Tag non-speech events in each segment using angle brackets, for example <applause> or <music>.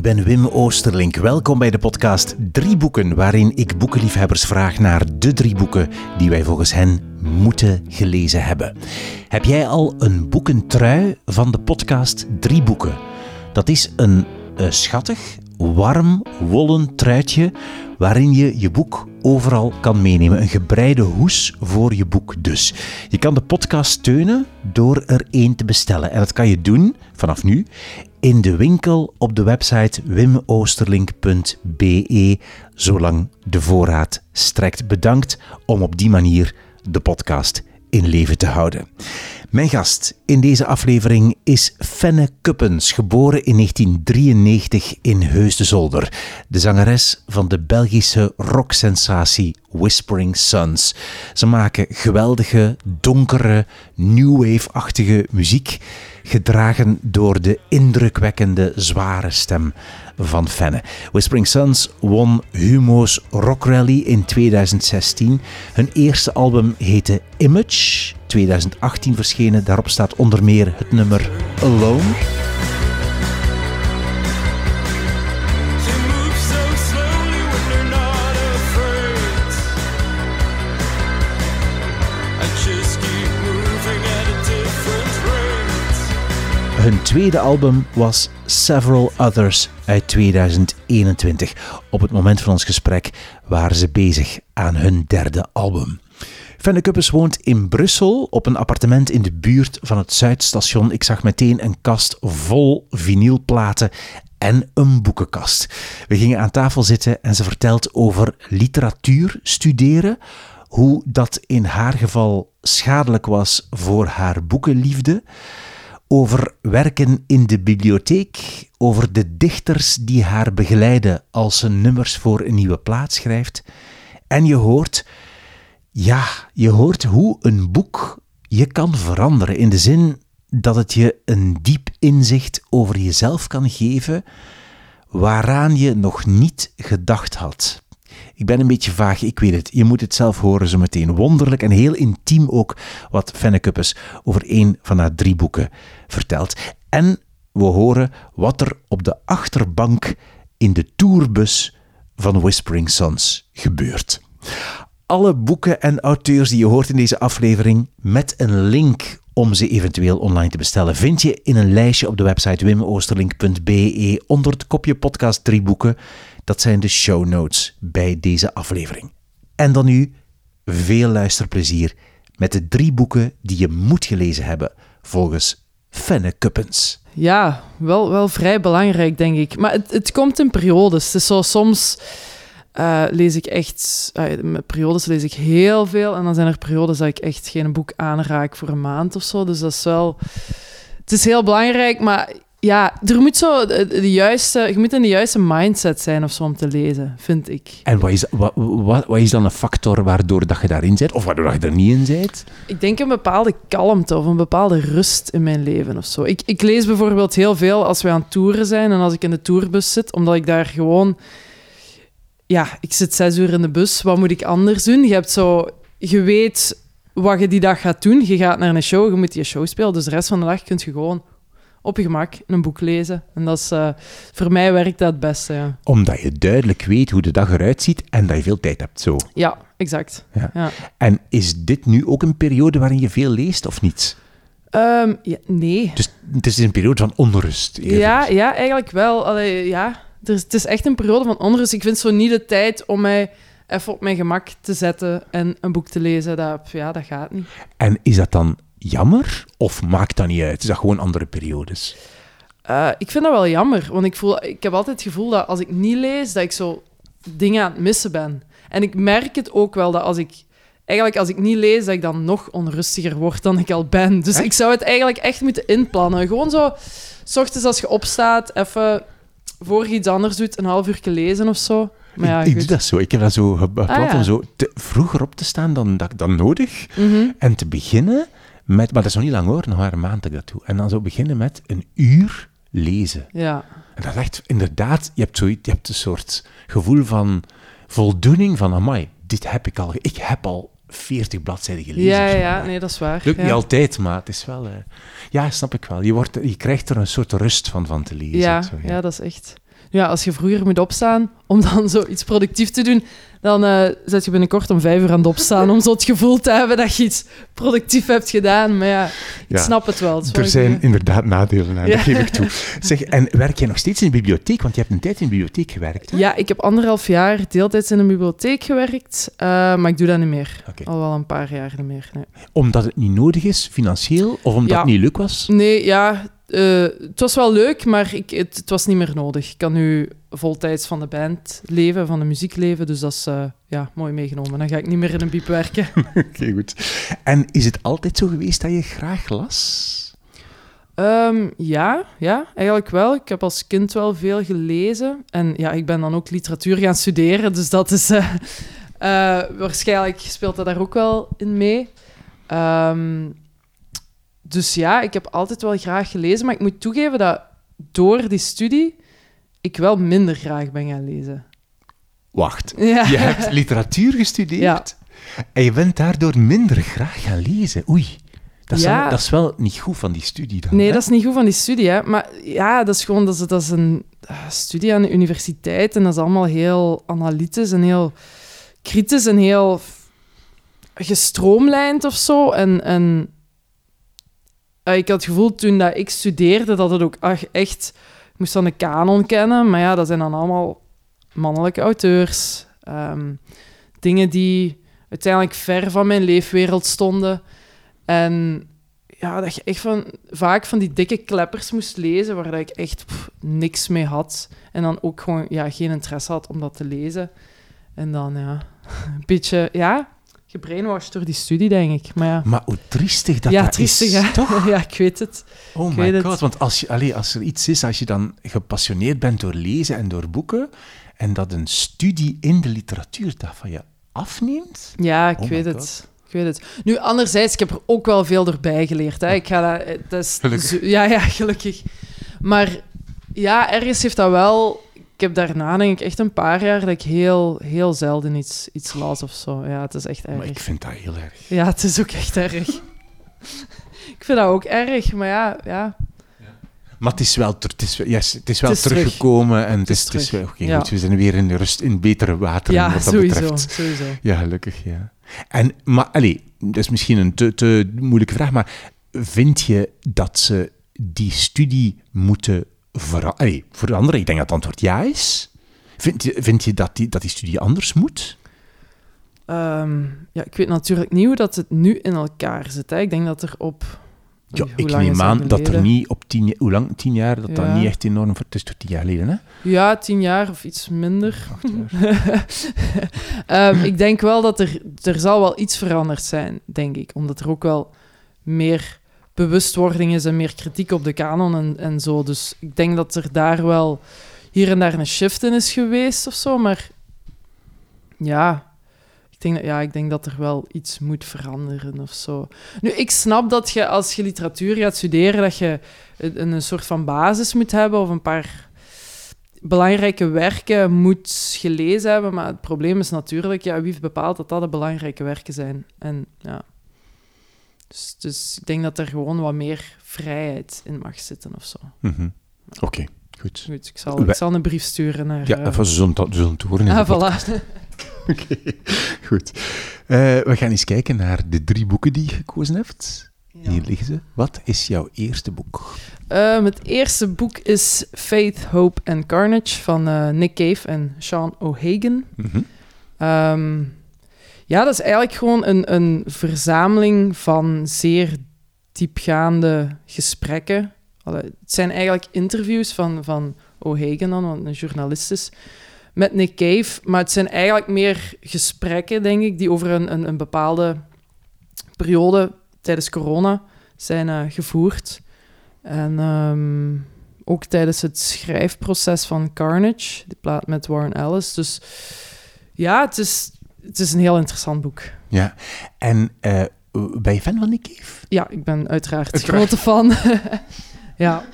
ik ben Wim Oosterlink. Welkom bij de podcast Drie Boeken, waarin ik boekenliefhebbers vraag naar de drie boeken die wij volgens hen moeten gelezen hebben. Heb jij al een boekentrui van de podcast Drie Boeken? Dat is een uh, schattig, warm, wollen truitje waarin je je boek overal kan meenemen. Een gebreide hoes voor je boek dus. Je kan de podcast steunen door er één te bestellen. En dat kan je doen vanaf nu in de winkel op de website wimoosterlink.be, zolang de voorraad strekt. Bedankt om op die manier de podcast in leven te houden. Mijn gast in deze aflevering is Fenne Kuppens, geboren in 1993 in Heusden-Zolder. De zangeres van de Belgische rocksensatie Whispering Suns. Ze maken geweldige, donkere, new wave-achtige muziek, gedragen door de indrukwekkende, zware stem van Fenne. Whispering Suns won Humo's Rock Rally in 2016. Hun eerste album heette Image, 2018 verschenen. Daarop staat onder meer het nummer Alone. Hun tweede album was Several Others uit 2021. Op het moment van ons gesprek waren ze bezig aan hun derde album. Fenne Kuppes woont in Brussel op een appartement in de buurt van het Zuidstation. Ik zag meteen een kast vol vinylplaten en een boekenkast. We gingen aan tafel zitten en ze vertelt over literatuur studeren, hoe dat in haar geval schadelijk was voor haar boekenliefde over werken in de bibliotheek, over de dichters die haar begeleiden als ze nummers voor een nieuwe plaat schrijft. En je hoort, ja, je hoort hoe een boek je kan veranderen in de zin dat het je een diep inzicht over jezelf kan geven waaraan je nog niet gedacht had. Ik ben een beetje vaag, ik weet het. Je moet het zelf horen zo meteen. Wonderlijk en heel intiem ook wat Fenne over een van haar drie boeken vertelt. En we horen wat er op de achterbank in de tourbus van Whispering Sons gebeurt. Alle boeken en auteurs die je hoort in deze aflevering met een link om ze eventueel online te bestellen, vind je in een lijstje op de website wimoosterlink.be onder het kopje podcast drie boeken. Dat zijn de show notes bij deze aflevering. En dan nu veel luisterplezier met de drie boeken die je moet gelezen hebben volgens Fenne Kuppens. Ja, wel, wel vrij belangrijk, denk ik. Maar het, het komt in periodes. Het is zo soms... Uh, lees ik echt, uh, periodes lees ik heel veel. En dan zijn er periodes dat ik echt geen boek aanraak voor een maand of zo. Dus dat is wel. Het is heel belangrijk, maar ja, er moet zo de, juiste, je moet in de juiste mindset zijn of zo om te lezen, vind ik. En wat is, wat, wat, wat is dan een factor waardoor dat je daarin zit, of waardoor je er niet in zit? Ik denk een bepaalde kalmte of een bepaalde rust in mijn leven of zo. Ik, ik lees bijvoorbeeld heel veel als we aan toeren zijn en als ik in de tourbus zit, omdat ik daar gewoon... Ja, ik zit zes uur in de bus, wat moet ik anders doen? Je hebt zo... Je weet wat je die dag gaat doen. Je gaat naar een show, je moet die show spelen, dus de rest van de dag kun je gewoon op je gemak een boek lezen. En dat is, uh, voor mij werkt dat het beste. Ja. Omdat je duidelijk weet hoe de dag eruit ziet en dat je veel tijd hebt zo. Ja, exact. Ja. ja. En is dit nu ook een periode waarin je veel leest of niet? Um, ja, nee. Dus het is een periode van onrust? Ja, ja, eigenlijk wel. Allee, ja. Het is echt een periode van onrust. Ik vind zo niet de tijd om mij even op mijn gemak te zetten en een boek te lezen. Dat, ja, dat gaat niet. En is dat dan jammer? Of maakt dat niet uit? Is dat gewoon andere periodes? Uh, ik vind dat wel jammer, want ik, voel, ik heb altijd het gevoel dat als ik niet lees, dat ik zo dingen aan het missen ben. En ik merk het ook wel dat als ik eigenlijk als ik niet lees, dat ik dan nog onrustiger word dan ik al ben. Dus ik zou het eigenlijk echt moeten inplannen. Gewoon zo, s ochtends als je opstaat, even voor je iets anders doet, een half uur lezen of zo. Maar ja, ik, doe dat zo. Ik heb dat zo gepland ah, om zo te, vroeger op te staan dan, dan, dan nodig. Mhm. En te beginnen met, maar dat is nog niet lang hoor, nog maar een maand dat ik dat doe. En dan zo beginnen met een uur lezen. Ja. En dat is echt, inderdaad, je hebt, zo, je hebt een soort gevoel van voldoening van, amai, dit heb ik al, ik heb al 40 bladzijden gelezen. Ja, ja, nee, dat is waar. Lukt ja. niet altijd, maar het is wel... Uh, ja, snap ik wel. Je, wordt, je krijgt er een soort rust van, van te lezen. Ja, zo, ja. ja. dat is echt... Ja, als je vroeger moet opstaan om dan <laughs> zoiets productief te doen, dan uh, zet je binnenkort om vijf uur aan het opstaan om zo het gevoel te hebben dat je iets productief hebt gedaan. Maar ja, ik snap het wel. er zijn inderdaad nadelen aan, dat geef ik toe. <laughs> Zeg, en werk jij nog steeds in de bibliotheek? Want je hebt een tijd in de bibliotheek gewerkt. Hè? Ja, ik heb anderhalf jaar deeltijds in een bibliotheek gewerkt, uh, maar ik doe dat niet meer. Al wel een paar jaar niet meer. Nee. Omdat het niet nodig is, financieel? Of omdat het niet leuk was? Nee, ja, uh, het was wel leuk, maar ik, het, het, was niet meer nodig. Ik kan nu voltijds van de band leven, van de muziek leven. Dus dat is uh, ja, mooi meegenomen. Dan ga ik niet meer in een biep werken. <laughs> Oké, goed. En is het altijd zo geweest dat je graag las? Um, ja, ja, eigenlijk wel. Ik heb als kind wel veel gelezen. En ja, ik ben dan ook literatuur gaan studeren. Dus dat is... Uh, <laughs> waarschijnlijk speelt dat daar ook wel in mee. Um, dus ja, ik heb altijd wel graag gelezen, maar ik moet toegeven dat door die studie ik wel minder graag ben gaan lezen. Wacht, je hebt literatuur gestudeerd ja. en je bent daardoor minder graag gaan lezen. Oei. Dat is, ja. dat is wel niet goed van die studie dan. Nee, dat is niet goed van die studie. Hè. Maar ja, dat is gewoon dat is, dat is een uh, studie aan de universiteit. En dat is allemaal heel analytisch en heel kritisch en heel gestroomlijnd of zo. En, en uh, ik had het gevoel toen dat ik studeerde dat het ook echt... Ik moest dan de kanon kennen, maar ja, dat zijn dan allemaal mannelijke auteurs. Um, dingen die uiteindelijk ver van mijn leefwereld stonden. En ja, dat je echt van, vaak van die dikke kleppers moest lezen waar ik echt niks mee had. En dan ook gewoon ja, geen interesse had om dat te lezen. En dan ja, <laughs> een beetje, ja, gebrainwashed door die studie, denk ik. Maar, ja. maar hoe triestig dat, ja, dat triestig, is, hè? toch? <laughs> ja, ik weet het. Oh my god, want als, je, allez, als er iets is, als je dan gepassioneerd bent door lezen en door boeken, en dat een studie in de literatuur dat van je afneemt... Ja, ik oh weet het. Ik weet het. Nu, anderzijds, ik heb er ook wel veel erbij geleerd. Hè. Ik ga dat, dat is, gelukkig. Ja, ja, gelukkig. Maar ja, ergens heeft dat wel ik heb daarna denk ik echt een paar jaar dat ik heel, heel zelden iets, iets las of zo. Ja, het is echt erg. Maar ik vind dat heel erg. Ja, het is ook echt erg. <laughs> ik vind dat ook erg, maar ja, ja. Maar het is wel, het is, yes, het is wel teruggekomen en het is, het is, oké, goed, we zijn weer in de rust, in betere wateren ja, wat dat sowieso, betreft. sowieso. Ja, gelukkig, ja. En, maar, allee, dat is misschien een te, te moeilijke vraag, maar vind je dat ze die studie moeten voor veranderen? Ik denk dat het antwoord ja is. Vind je, vind je dat, die, dat die studie anders moet? Um, ja, ik weet natuurlijk niet hoe dat het nu in elkaar zit. Hè. Ik denk dat er op... Ja, ik neem aan dat er niet op tien, hoe lang, tien jaar, dat ja. dat niet echt enorm... Het is toch tien jaar geleden, hè? Ja, tien jaar of iets minder. um, <laughs> ik denk wel dat er... Er zal wel iets veranderd zijn, denk ik. Omdat er ook wel meer bewustwording is en meer kritiek op de kanon en, en zo. Dus ik denk dat er daar wel hier en daar een shift in is geweest of zo. Maar ja, ik denk, dat, ja, ik denk dat er wel iets moet veranderen of zo. Nu, ik snap dat je als je literatuur gaat studeren, dat je een, een soort van basis moet hebben of een paar belangrijke werken moet gelezen hebben. Maar het probleem is natuurlijk, ja, wie bepaalt dat dat de belangrijke werken zijn? En ja, dus, dus ik denk dat er gewoon wat meer vrijheid in mag zitten of zo. Mhm. Oké, goed. Goed, ik zal, ik zal een brief sturen naar... Ja, even ze zullen, zullen het horen. Ah, voilà. <laughs> <laughs> Oké, goed. Uh, we gaan eens kijken naar de drie boeken die je gekozen hebt. Ja. Hier liggen ze. Wat is jouw eerste boek? Um, het eerste boek is Faith, Hope and Carnage van uh, Nick Cave en Sean O'Hagan. Mm -hmm. Ja, dat is eigenlijk gewoon een, een verzameling van zeer diepgaande gesprekken. het zijn eigenlijk interviews van, van O'Hagan dan, wat een journalist is, met Nick Cave. Maar het zijn eigenlijk meer gesprekken, denk ik, die over een, een, een bepaalde periode tijdens corona zijn uh, gevoerd. En um, ook tijdens het schrijfproces van Carnage, die plaat met Warren Ellis. Dus ja, het is, het is een heel interessant boek. Ja, en uh, ben je fan van Nick Cave? Ja, ik ben uiteraard, een grote fan. <laughs> ja.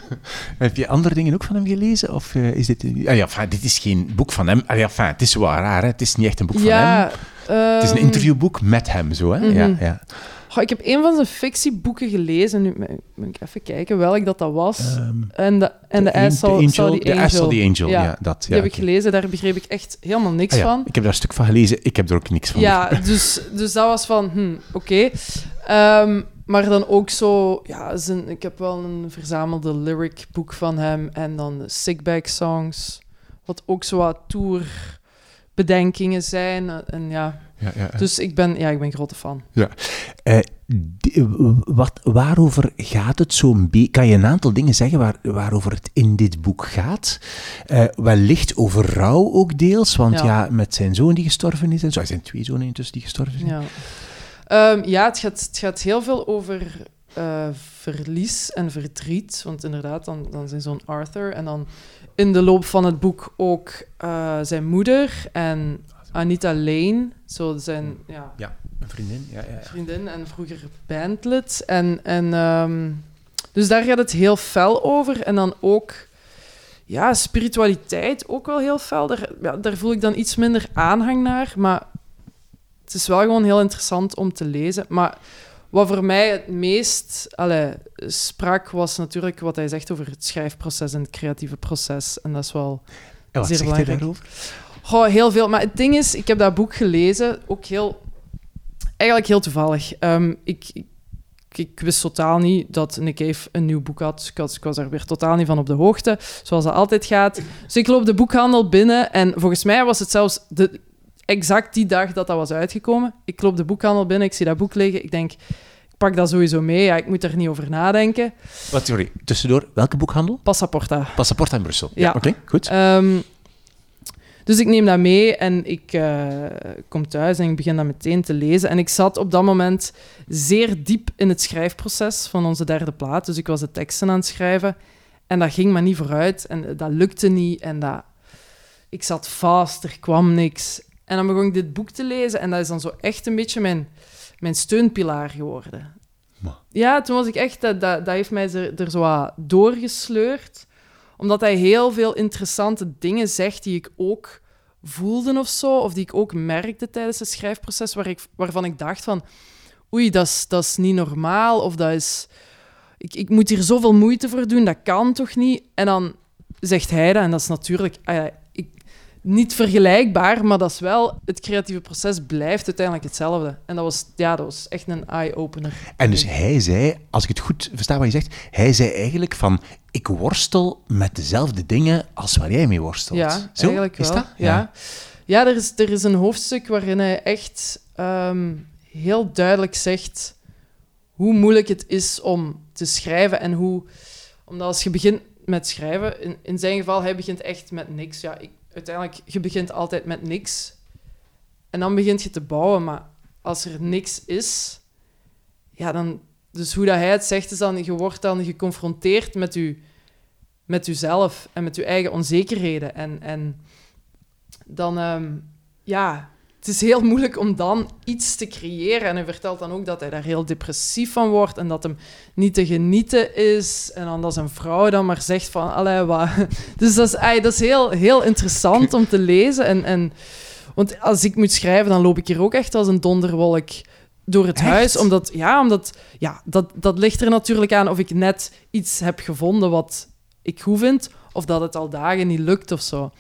Heb je andere dingen ook van hem gelezen? Of uh, is dit... Ah, ja, enfin, dit is geen boek van hem. Ah, ja, enfin, het is wel raar, hè? Het is niet echt een boek van ja, hem. Het is een ehm, interviewboek met hem, zo, hè? Mm -hmm. Ja, ja. Goh, ik heb een van zijn fictieboeken gelezen. Nu moet ik even kijken welk dat, dat was. Ehm, en de, en de, de An- Angel. Saw the Angel, ja, Ja, dat. Ja, Die heb ik gelezen. Daar begreep ik echt helemaal niks Ah ja, van. Ik heb daar een stuk van gelezen, ik heb er ook niks van. Ja, <laughs> dus, dus dat was van, hm, oké. Ehm, maar dan ook zo, ja, zijn, ik heb wel een verzamelde lyric boek van hem en dan de Sickbag songs, wat ook zo wat tourbedenkingen zijn. En ja, Ja, ja, ja. dus ik ben, ja, ik ben grote fan. Eh, die- wat, waarover gaat het zo'n beetje? Kan je een aantal dingen zeggen waar, waarover het in dit boek gaat? Eh, wellicht over rouw ook deels, want ja. Ja. met zijn zoon die gestorven is en zo. Er zijn twee zonen intussen die gestorven zijn. Ja, Ehm, ja het, gaat, het gaat heel veel over eh, verlies en verdriet. Want inderdaad, dan, dan zijn zo'n Arthur. En dan in de loop van het boek ook eh, zijn moeder en Anita Lane. Zo zijn ja, Een vriendin, ja, ja. ja. vriendin en vroeger bandlid. En, en, ehm, dus daar gaat het heel fel over. En dan ook ja, spiritualiteit ook wel heel fel. Daar, ja, daar voel ik dan iets minder aanhang naar. Maar het is wel gewoon heel interessant om te lezen. Maar wat voor mij het meest allee, sprak, was natuurlijk wat hij zegt over het schrijfproces en het creatieve proces. En dat is wel En wat hij belangrijk. daarover? Goh, heel veel. Maar het ding is, ik heb dat boek gelezen, ook heel... Eigenlijk heel toevallig. Ehm, ik, ik, ik wist totaal niet dat Nick Cave een nieuw boek had. Ik, was. ik was er weer totaal niet van op de hoogte, zoals dat altijd gaat. Dus ik loop de boekhandel binnen en volgens mij was het zelfs de, exact die dag dat dat was uitgekomen. Ik loop de boekhandel binnen, ik zie dat boek liggen, ik denk... Ik pak dat sowieso mee, ja, ik moet er niet over nadenken. Wat, sorry, tussendoor, welke boekhandel? Passaporta. Passaporta in Brussel. Ja. Oké, goed. Ehm, dus ik neem dat mee en ik eh, kom thuis en ik begin dat meteen te lezen. En ik zat op dat moment zeer diep in het schrijfproces van onze derde plaat. Dus ik was de teksten aan het schrijven en dat ging maar niet vooruit en dat lukte niet. En dat... ik zat vast, er kwam niks. En dan begon ik dit boek te lezen en dat is dan zo echt een beetje mijn, mijn steunpilaar geworden. Ja, toen was ik echt, dat, dat, dat heeft mij er, er zo doorgesleurd omdat hij heel veel interessante dingen zegt die ik ook voelde of zo, of die ik ook merkte tijdens het schrijfproces, waar ik, waarvan ik dacht van, oei, dat is, dat is niet normaal, of dat is... Ik, ik moet hier zoveel moeite voor doen, dat kan toch niet? En dan zegt hij dat, en dat is natuurlijk ik, niet vergelijkbaar, maar dat is wel... Het creatieve proces blijft uiteindelijk hetzelfde. En dat was, ja, dat was echt een eye-opener. En dus hij zei, als ik het goed versta wat je zegt, hij zei eigenlijk van, ik worstel met dezelfde dingen als waar jij mee worstelt. Ja, Zo? eigenlijk Is wel. dat? Ja, ja. er, is, er is een hoofdstuk waarin hij echt ehm, heel duidelijk zegt hoe moeilijk het is om te schrijven en hoe... Omdat als je begint met schrijven, in, in zijn geval, hij begint echt met niks. Ja, ik, uiteindelijk, je begint altijd met niks. En dan begint je te bouwen, maar als er niks is, ja, dan... Dus hoe dat hij het zegt, is dan, je wordt dan geconfronteerd met je met uzelf en met uw eigen onzekerheden. En, en dan, ehm, ja, het is heel moeilijk om dan iets te creëren. En hij vertelt dan ook dat hij daar heel depressief van wordt en dat hem niet te genieten is. En dan dat zijn vrouw dan maar zegt van, allee, wat... <laughs> Dus dat is, ey, dat is heel, heel interessant om te lezen. En, en, want als ik moet schrijven, dan loop ik hier ook echt als een donderwolk door het Echt? huis. Omdat, ja, omdat, ja dat, dat ligt er natuurlijk aan of ik net iets heb gevonden wat ik goed vind, of dat het al dagen niet lukt of zo.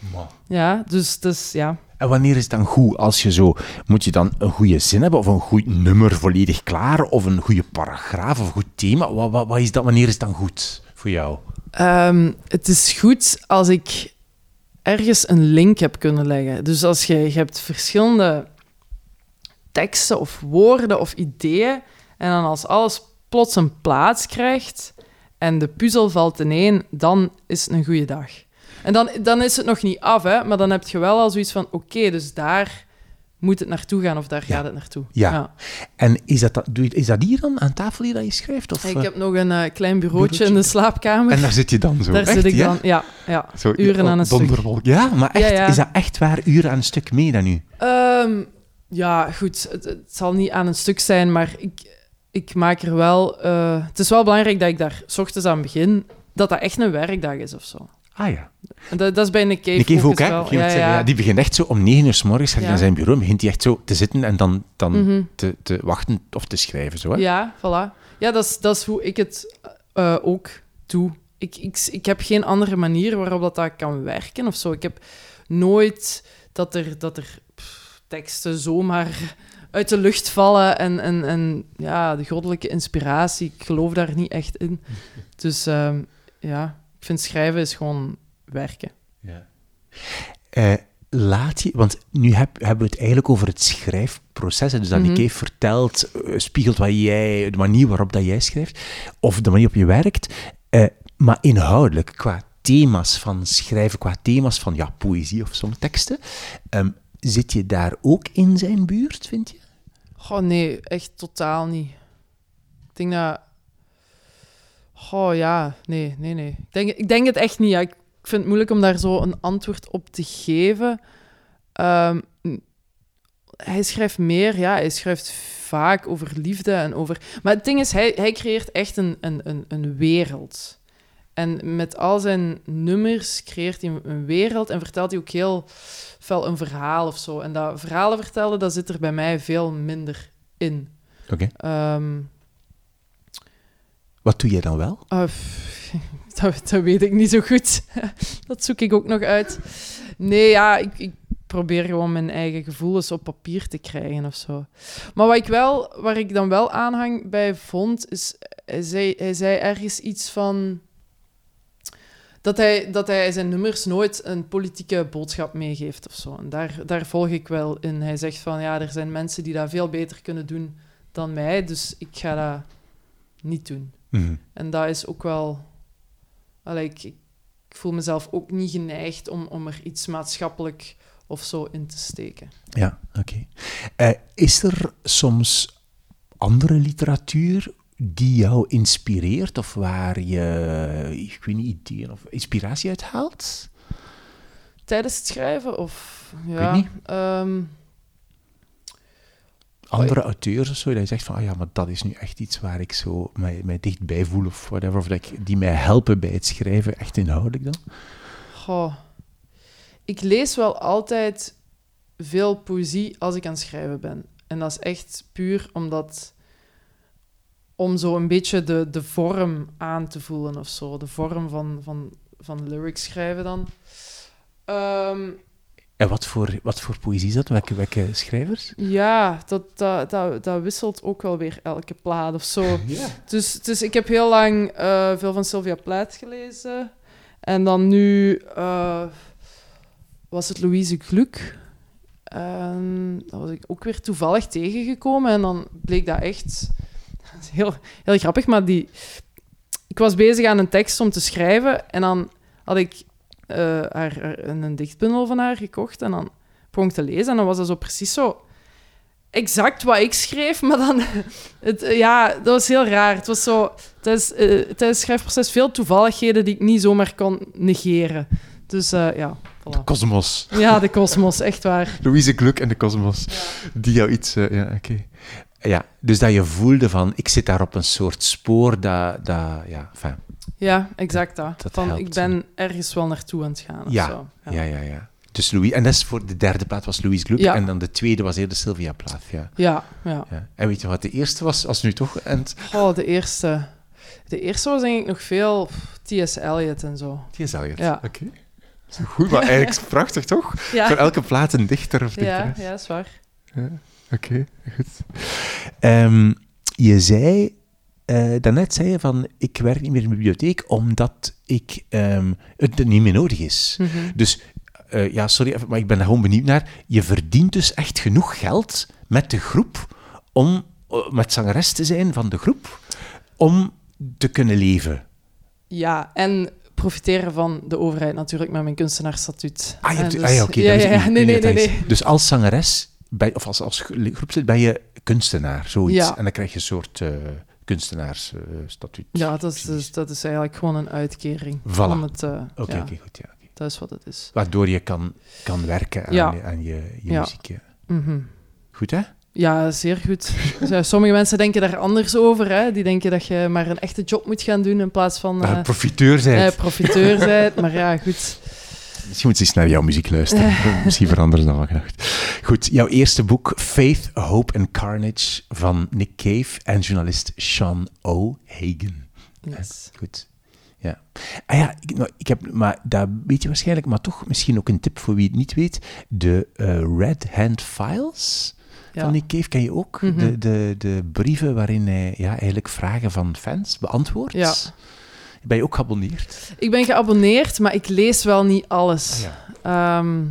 Ja, dus, dus ja. En wanneer is het dan goed? Als je zo, moet je dan een goede zin hebben, of een goed nummer volledig klaar, of een goede paragraaf, of een goed thema? Wat, wat, wat is dat, wanneer is het dan goed voor jou? Ehm, het is goed als ik ergens een link heb kunnen leggen. Dus als je, je hebt verschillende teksten of woorden of ideeën, en dan als alles plots een plaats krijgt en de puzzel valt ineen, dan is het een goede dag. En dan, dan is het nog niet af, hè, maar dan heb je wel al zoiets van: oké, dus daar moet het naartoe gaan of daar Ja. gaat het naartoe. Ja. En is dat, is dat hier dan aan tafel hier dat je schrijft? Of, Ik eh, heb nog een eh, klein bureautje, Bureautje. in de slaapkamer. En daar zit je dan zo? daar echt, zit ik ja? dan, ja. ja. Zo, uren aan een stuk. donderwolk. Ja, maar echt, Ja, ja. is dat echt waar uren aan een stuk mee dan nu? Ehm, ja, goed. Het, het zal niet aan een stuk zijn, maar ik, ik maak er wel... eh, het is wel belangrijk dat ik daar s ochtends aan begin, dat dat echt een werkdag is of zo. Ah ja. Dat, dat is bij een cave, Cave ook, hè? Ja, ja. ja, die begint echt zo om negen uur s morgens, gaat hij Ja. naar zijn bureau, begint hij echt zo te zitten en dan, dan Mhm. te, te wachten of te schrijven. Zo, hè? Ja, voilà. Ja, dat is, dat is hoe ik het eh, ook doe. Ik, ik, ik heb geen andere manier waarop dat, dat kan werken of zo. Ik heb nooit dat er, dat er pff, teksten zomaar uit de lucht vallen en, en, en ja, de goddelijke inspiratie, ik geloof daar niet echt in. Dus ehm, ja, vind schrijven is gewoon werken. Ja. Eh, laat je, want nu heb, hebben we het eigenlijk over het schrijfproces. hè, Dus dat. Nick heeft verteld, eh, spiegelt wat jij, de manier waarop dat jij schrijft, of de manier waarop je werkt. Eh, maar inhoudelijk, qua thema's van schrijven, qua thema's van ja, poëzie of songteksten, ehm, zit je daar ook in zijn buurt, vind je? Goh, nee, echt totaal niet. Ik denk dat... Goh, ja, nee, nee, nee. Ik denk, ik denk het echt niet. Ja. Ik vind het moeilijk om daar zo een antwoord op te geven. Ehm, hij schrijft meer, ja, hij schrijft vaak over liefde en over... Maar het ding is, hij, hij creëert echt een, een, een, een wereld. En met al zijn nummers creëert hij een- wereld en vertelt hij ook heel fel een verhaal of zo. En dat verhalen vertellen, dat zit er bij mij veel minder in. Oké. Ehm, Wat doe jij dan wel? pff, dat, dat weet ik niet zo goed. <laughs> dat zoek ik ook nog uit. Nee, ja, ik, ik probeer gewoon mijn eigen gevoelens op papier te krijgen of zo. Maar wat ik wel, waar ik dan wel aanhang bij vond, is... Hij zei, hij zei ergens iets van... Dat hij, dat hij zijn nummers nooit een politieke boodschap meegeeft of zo. En daar, daar volg ik wel in. Hij zegt van, ja, er zijn mensen die dat veel beter kunnen doen dan mij, dus ik ga dat niet doen. Mhm. En dat is ook wel... Allee, ik, ik voel mezelf ook niet geneigd om, om er iets maatschappelijk of zo in te steken. Ja, oké. Eh, is er soms andere literatuur die jou inspireert of waar je, ik weet niet, ideeën of inspiratie uit haalt? Tijdens het schrijven of... weet Ja, niet. ehm, Andere auteurs of zo, dat je zegt van, ah ja, maar dat is nu echt iets waar ik zo mij, mij dichtbij voel of whatever, of dat ik, die mij helpen bij het schrijven, echt inhoudelijk dan? goh. Ik lees wel altijd veel poëzie als ik aan het schrijven ben. En dat is echt puur omdat... Om zo een beetje de, de vorm aan te voelen of zo. De vorm van, van, van lyrics schrijven dan. Ehm, En wat voor, wat voor poëzie is dat? Welke, welke schrijvers? Ja, dat, dat, dat, dat wisselt ook wel weer elke plaat of zo. <laughs> Ja. Dus, dus ik heb heel lang eh, veel van Sylvia Plath gelezen. En dan nu eh, was het Louise Gluck. En dat was ik ook weer toevallig tegengekomen. En dan bleek dat echt... <laughs> dat is heel, heel grappig, maar die... Ik was bezig aan een tekst om te schrijven. En dan had ik eh, haar, haar- een dichtbundel van haar gekocht. En dan begon ik te lezen. En dan was dat zo precies zo exact wat ik schreef, <laughs> maar dan... Het, eh, ja, dat was heel raar. Het was zo... Tijdens, eh, tijdens het schrijfproces veel toevalligheden die ik niet zomaar kon negeren. Dus eh, ja, voilà. Cosmos. Ja, de kosmos, echt waar. <laughs> Louise Gluk en de Cosmos. Die jou iets... eh, ja, oké. Ja, dus dat je voelde van, ik zit daar op een soort spoor dat... dat ja, enfin, Ja, exact dat. Dat Van, ik ben ergens wel naartoe aan het gaan of Ja, zo. ja, ja, ja. Dus Louis, en dat is voor de derde plaat was Louise Gluk Ja. en dan de tweede was eerder Sylvia Plath, ja. Ja, ja. ja. En weet je wat de eerste was, als nu toch? En Oh, de eerste... De eerste was denk ik nog veel T.S. Eliot en zo. al het. Ja. Oké. Goed, maar eigenlijk prachtig, toch? Voor Ja, elke plaat een dichter of ja, dichteres. ja, is waar. Oké, goed. Ehm, je zei, eh, daarnet zei je van, ik werk niet meer in de bibliotheek omdat ik, ehm, het niet meer nodig is. Mhm. Dus, eh, ja, sorry, maar ik ben daar gewoon benieuwd naar. Je verdient dus echt genoeg geld met de groep om, eh, met zangeres te zijn van de groep, om te kunnen leven. Ja, en profiteren van de overheid natuurlijk met mijn kunstenaarsstatuut. Ah, je hebt, En ah ja, oké. ja, in- nee, nee, nee. Dus als zangeres, bij, of als, als groepslid, ben je kunstenaar, zoiets. En dan krijg je een soort kunstenaarsstatuut. Ja, dat is, dus, dat is eigenlijk gewoon een uitkering. Voilà. Van het, eh, Oké, ja, goed, ja. Dat is wat het is. Waardoor je kan, kan werken aan, Ja. je, aan je, je Ja. muziek. ja. Mhm. Goed, hè? Ja, zeer goed. <laughs> Sommige mensen denken daar anders over. Hè? Die denken dat je maar een echte job moet gaan doen in plaats van eh, profiteur zijn. eh, profiteur zijn. Maar ja, goed. Misschien moet ze eens naar jouw muziek luisteren. <laughs> Misschien veranderen ze dan wel gedacht. Goed, jouw eerste boek, Faith, Hope and Carnage, van Nick Cave en journalist Sean O'Hagan. Yes. Goed. Ja. Ah ja, ik, nou, ik heb, maar dat weet je waarschijnlijk, maar toch misschien ook een tip voor wie het niet weet. De eh, Red Hand Files Ja. van Nick Cave ken je ook. Mhm. de, de, de brieven waarin hij ja, eigenlijk vragen van fans beantwoordt. Ja. Ben je ook geabonneerd? Ik ben geabonneerd, maar ik lees wel niet alles. Ah, ja. Ehm,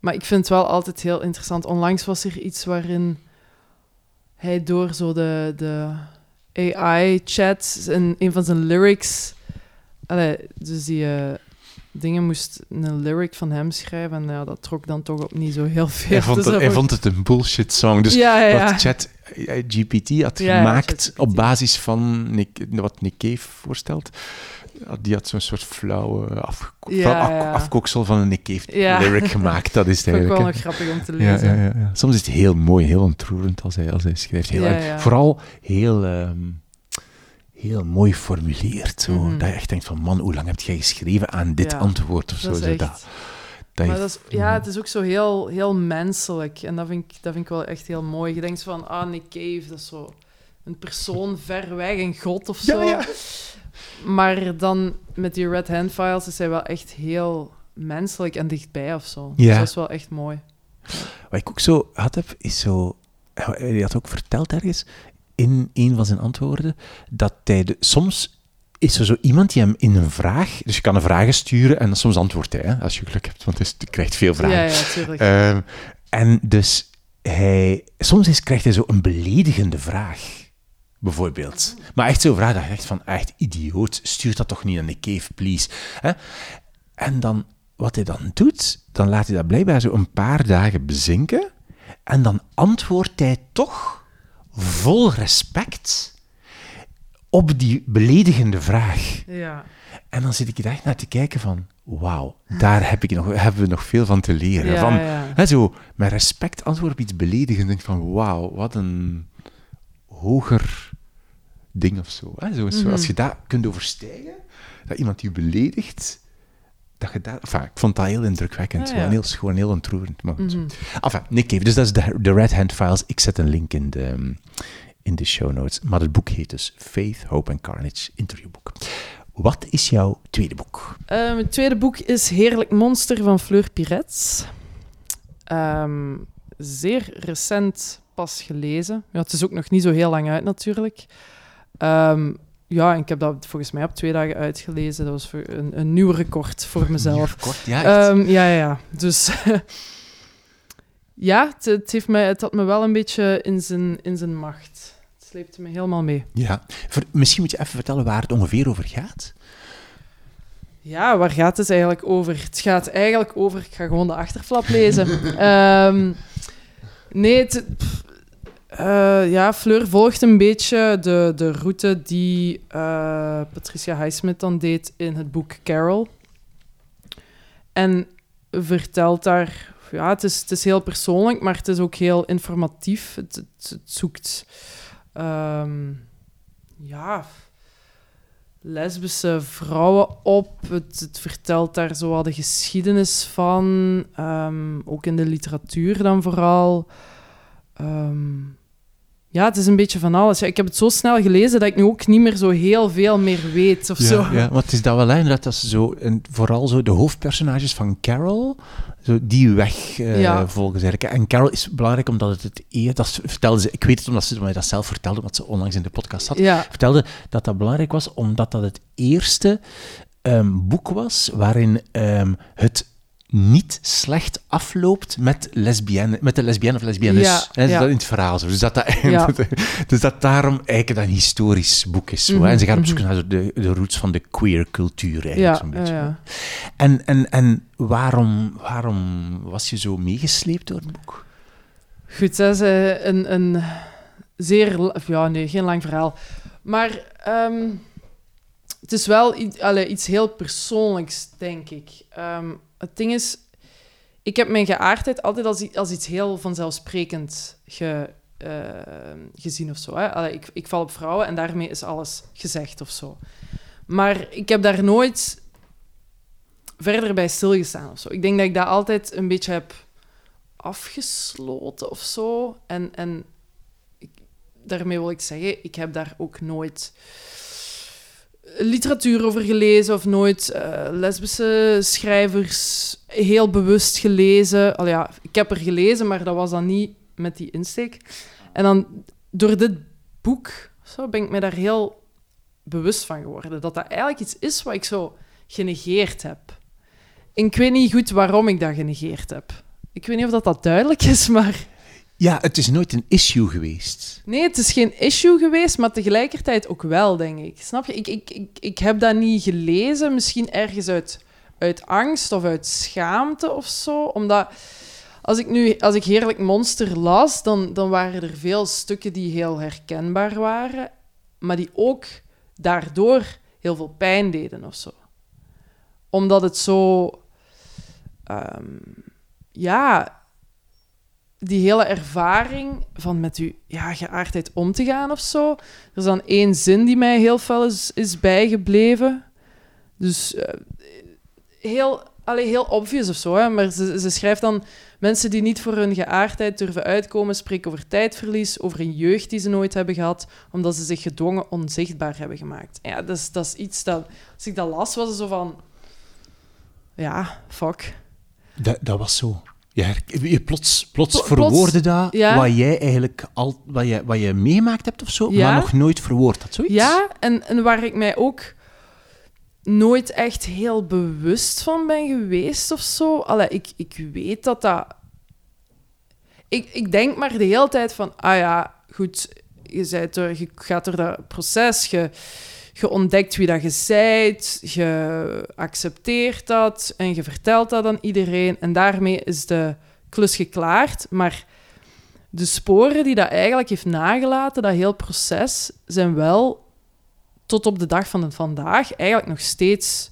maar ik vind het wel altijd heel interessant. Onlangs was er iets waarin hij door zo de, de AI-chat en een van zijn lyrics... Allee, dus die eh, dingen moest een lyric van hem schrijven. En ja, dat trok dan toch op niet zo heel veel. Hij, vond Dus het, dat hij vond- vond het een bullshit song. Dus ja, ja, ja. wat Chat eh, GPT had gemaakt op basis van Nick, wat Nick Cave voorstelt. Die had zo'n soort flauwe afgeko- Ja, flauw af- ja. afkoksel van een Nick Cave <laughs> lyric gemaakt. Dat is het wel eigenlijk. nog hè. grappig om te lezen. ja, ja, ja. Soms is het heel mooi, heel ontroerend als hij, als hij schrijft. Heel, ja. Vooral heel, ehm, heel mooi formuleerd. Zo. Mhm. Dat je echt denkt van, man, hoe lang heb jij geschreven aan dit Ja, antwoord of zo? Dat is Zo echt... dat, dat maar je- dat is, ja, het is ook zo heel, heel menselijk. En dat vind, ik, dat vind ik wel echt heel mooi. Je denkt van, ah, Nick Cave, dat is zo een persoon <laughs> ver weg, een god of zo. Ja, ja. Maar dan met die Red Hand Files is hij wel echt heel menselijk en dichtbij of zo. Ja. Dus dat is wel echt mooi. Wat ik ook zo had heb, is zo... Hij had ook verteld ergens, in een van zijn antwoorden, dat hij... De, soms is er zo iemand die hem in een vraag... Dus je kan een vraag sturen en soms antwoordt hij, hè, als je geluk hebt, want hij krijgt veel vragen. Ja, ja, tuurlijk. Ehm, en dus hij... Soms is, krijgt hij zo een beledigende vraag. Bijvoorbeeld. Maar echt zo'n vraag dat je echt van, echt idioot, stuur dat toch niet aan de cave, please. Hè? En dan, wat hij dan doet, dan laat hij dat blijkbaar zo een paar dagen bezinken. En dan antwoordt hij toch vol respect op die beledigende vraag. ja. En dan zit ik er echt naar te kijken van, wauw, daar heb ik nog, hebben we nog veel van te leren. Ja, van, ja. Hè, zo, met respect antwoord op iets beledigend. Denk van, wauw, wat een hoger ding of zo. Hè? zo, Mhm. Als je dat kunt overstijgen, dat iemand je beledigt, dat je daar... Enfin, ik vond dat heel indrukwekkend. Ah, Gewoon ja. heel, gewoon heel ontroerend. Maar. Enfin, Nick Cave. Dus dat is de, de Red Hand Files. Ik zet een link in de, in de show notes. Maar het boek heet dus Faith, Hope and Carnage, interviewboek. Wat is jouw tweede boek? Ehm, het tweede boek is Heerlijk Monster van Fleur Pirets. Ehm, zeer recent pas gelezen. Ja, het is ook nog niet zo heel lang uit natuurlijk. Ehm, ja, en ik heb dat volgens mij op twee dagen uitgelezen. Dat was voor een, een nieuw record voor mezelf. Kort, ja. Ehm, ja, ja, ja. Dus <laughs> ja, het, het, heeft me, het had me wel een beetje in zijn, in zijn macht. Het sleepte me helemaal mee. Ja. Ver- misschien moet je even vertellen waar het ongeveer over gaat. Ja, waar gaat het eigenlijk over? Het gaat eigenlijk over... Ik ga gewoon de achterflap lezen. <laughs> Ehm, nee, het, pff, eh, ja, Fleur volgt een beetje de, de route die eh, Patricia Highsmith dan deed in het boek Carol. En vertelt daar... Ja, het is, het is heel persoonlijk, maar het is ook heel informatief. Het, het, zoekt... ehm, ja lesbische vrouwen op. Het, vertelt daar zo wat de geschiedenis van, ehm, ook in de literatuur dan vooral. Ehm, ja, het is een beetje van alles. Ja, ik heb het zo snel gelezen dat ik nu ook niet meer zo heel veel meer weet of zo. Ja, ja, want het is dat wel inderdaad, dat ze zo, en vooral zo de hoofdpersonages van Carol, zo die weg eh, Ja. volgen. Eigenlijk. En Carol is belangrijk omdat het het eer, dat vertelde ze, ik weet het omdat ze mij dat zelf vertelde, omdat ze onlangs in de podcast Ja, vertelde dat dat belangrijk was omdat dat het eerste ehm, boek was waarin ehm, het niet slecht afloopt met, lesbienne, met de lesbienne of lesbiennes. Ja, ja. dat in het verhaal. Zo. Dus, dat dat, Ja. <laughs> dus dat daarom eigenlijk een historisch boek is. Mhm, En ze gaan op mhm. zoek naar zo de, de roots van de queer cultuur eigenlijk zo'n beetje. ja. En, en, en waarom, waarom was je zo meegesleept door het boek? Goed, dat is eh, een, een zeer... Ja, nee, geen lang verhaal. Maar ehm, het is wel allee, iets heel persoonlijks, denk ik. Ehm, het ding is, ik heb mijn geaardheid altijd als, als iets heel vanzelfsprekend ge, eh, gezien of zo. Hè. Ik, ik val op vrouwen en daarmee is alles gezegd of zo. Maar ik heb daar nooit verder bij stilgestaan of zo. Ik denk dat ik dat altijd een beetje heb afgesloten of zo. En, en daarmee wil ik zeggen, ik heb daar ook nooit literatuur over gelezen of nooit eh, lesbische schrijvers heel bewust gelezen. Al ja, ik heb er gelezen, maar dat was dan niet met die insteek. En dan door dit boek zo, ben ik me daar heel bewust van geworden. Dat dat eigenlijk iets is wat ik zo genegeerd heb. En ik weet niet goed waarom ik dat genegeerd heb. Ik weet niet of dat, dat duidelijk is, <laughs> maar... Ja, het is nooit een issue geweest. Nee, het is geen issue geweest, maar tegelijkertijd ook wel, denk ik. Snap je? Ik, ik, ik, ik heb dat niet gelezen, misschien ergens uit, uit angst of uit schaamte of zo. Omdat als ik nu, als ik Heerlijk Monster las, dan, dan waren er veel stukken die heel herkenbaar waren, maar die ook daardoor heel veel pijn deden of zo. Omdat het zo. ehm, ja, die hele ervaring van met uw ja, geaardheid om te gaan of zo. Er is dan één zin die mij heel fel is, is bijgebleven. Dus eh, heel, allee, heel obvious of zo. Hè? Maar ze, ze schrijft dan... Mensen die niet voor hun geaardheid durven uitkomen, spreken over tijdverlies, over een jeugd die ze nooit hebben gehad, omdat ze zich gedwongen onzichtbaar hebben gemaakt. Ja, dat is, dat is iets dat... Als ik dat las, was zo van... Ja, fuck. Dat, dat was zo. Je, her- je plots, plots Pl- plots, verwoordde dat ja. wat jij eigenlijk al wat je, wat je meegemaakt hebt of zo, Ja. maar nog nooit verwoord had. Zoiets? Ja, en, en waar ik mij ook nooit echt heel bewust van ben geweest of zo. Allee, ik, ik weet dat dat... Ik, ik denk maar de hele tijd van, ah ja, goed, je, bent door, je gaat door dat proces, je, je ontdekt wie dat je zijt, je accepteert dat en je vertelt dat aan iedereen. En daarmee is de klus geklaard, maar de sporen die dat eigenlijk heeft nagelaten, dat heel proces, zijn wel tot op de dag van vandaag eigenlijk nog steeds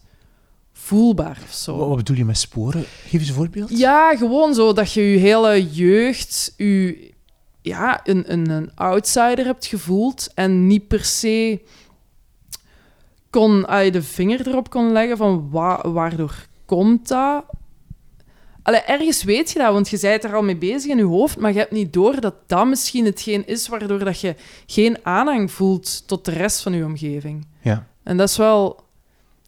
voelbaar of zo. Wat, wat bedoel je met sporen? Geef eens een voorbeeld. Ja, gewoon zo dat je je hele jeugd je, ja, een, een, een outsider hebt gevoeld en niet per se kon, ah, je de vinger erop kon leggen van wa waardoor komt dat. Allee, ergens weet je dat, want je bent er al mee bezig in je hoofd, maar je hebt niet door dat dat misschien hetgeen is waardoor dat je geen aanhang voelt tot de rest van je omgeving. Ja. En dat is wel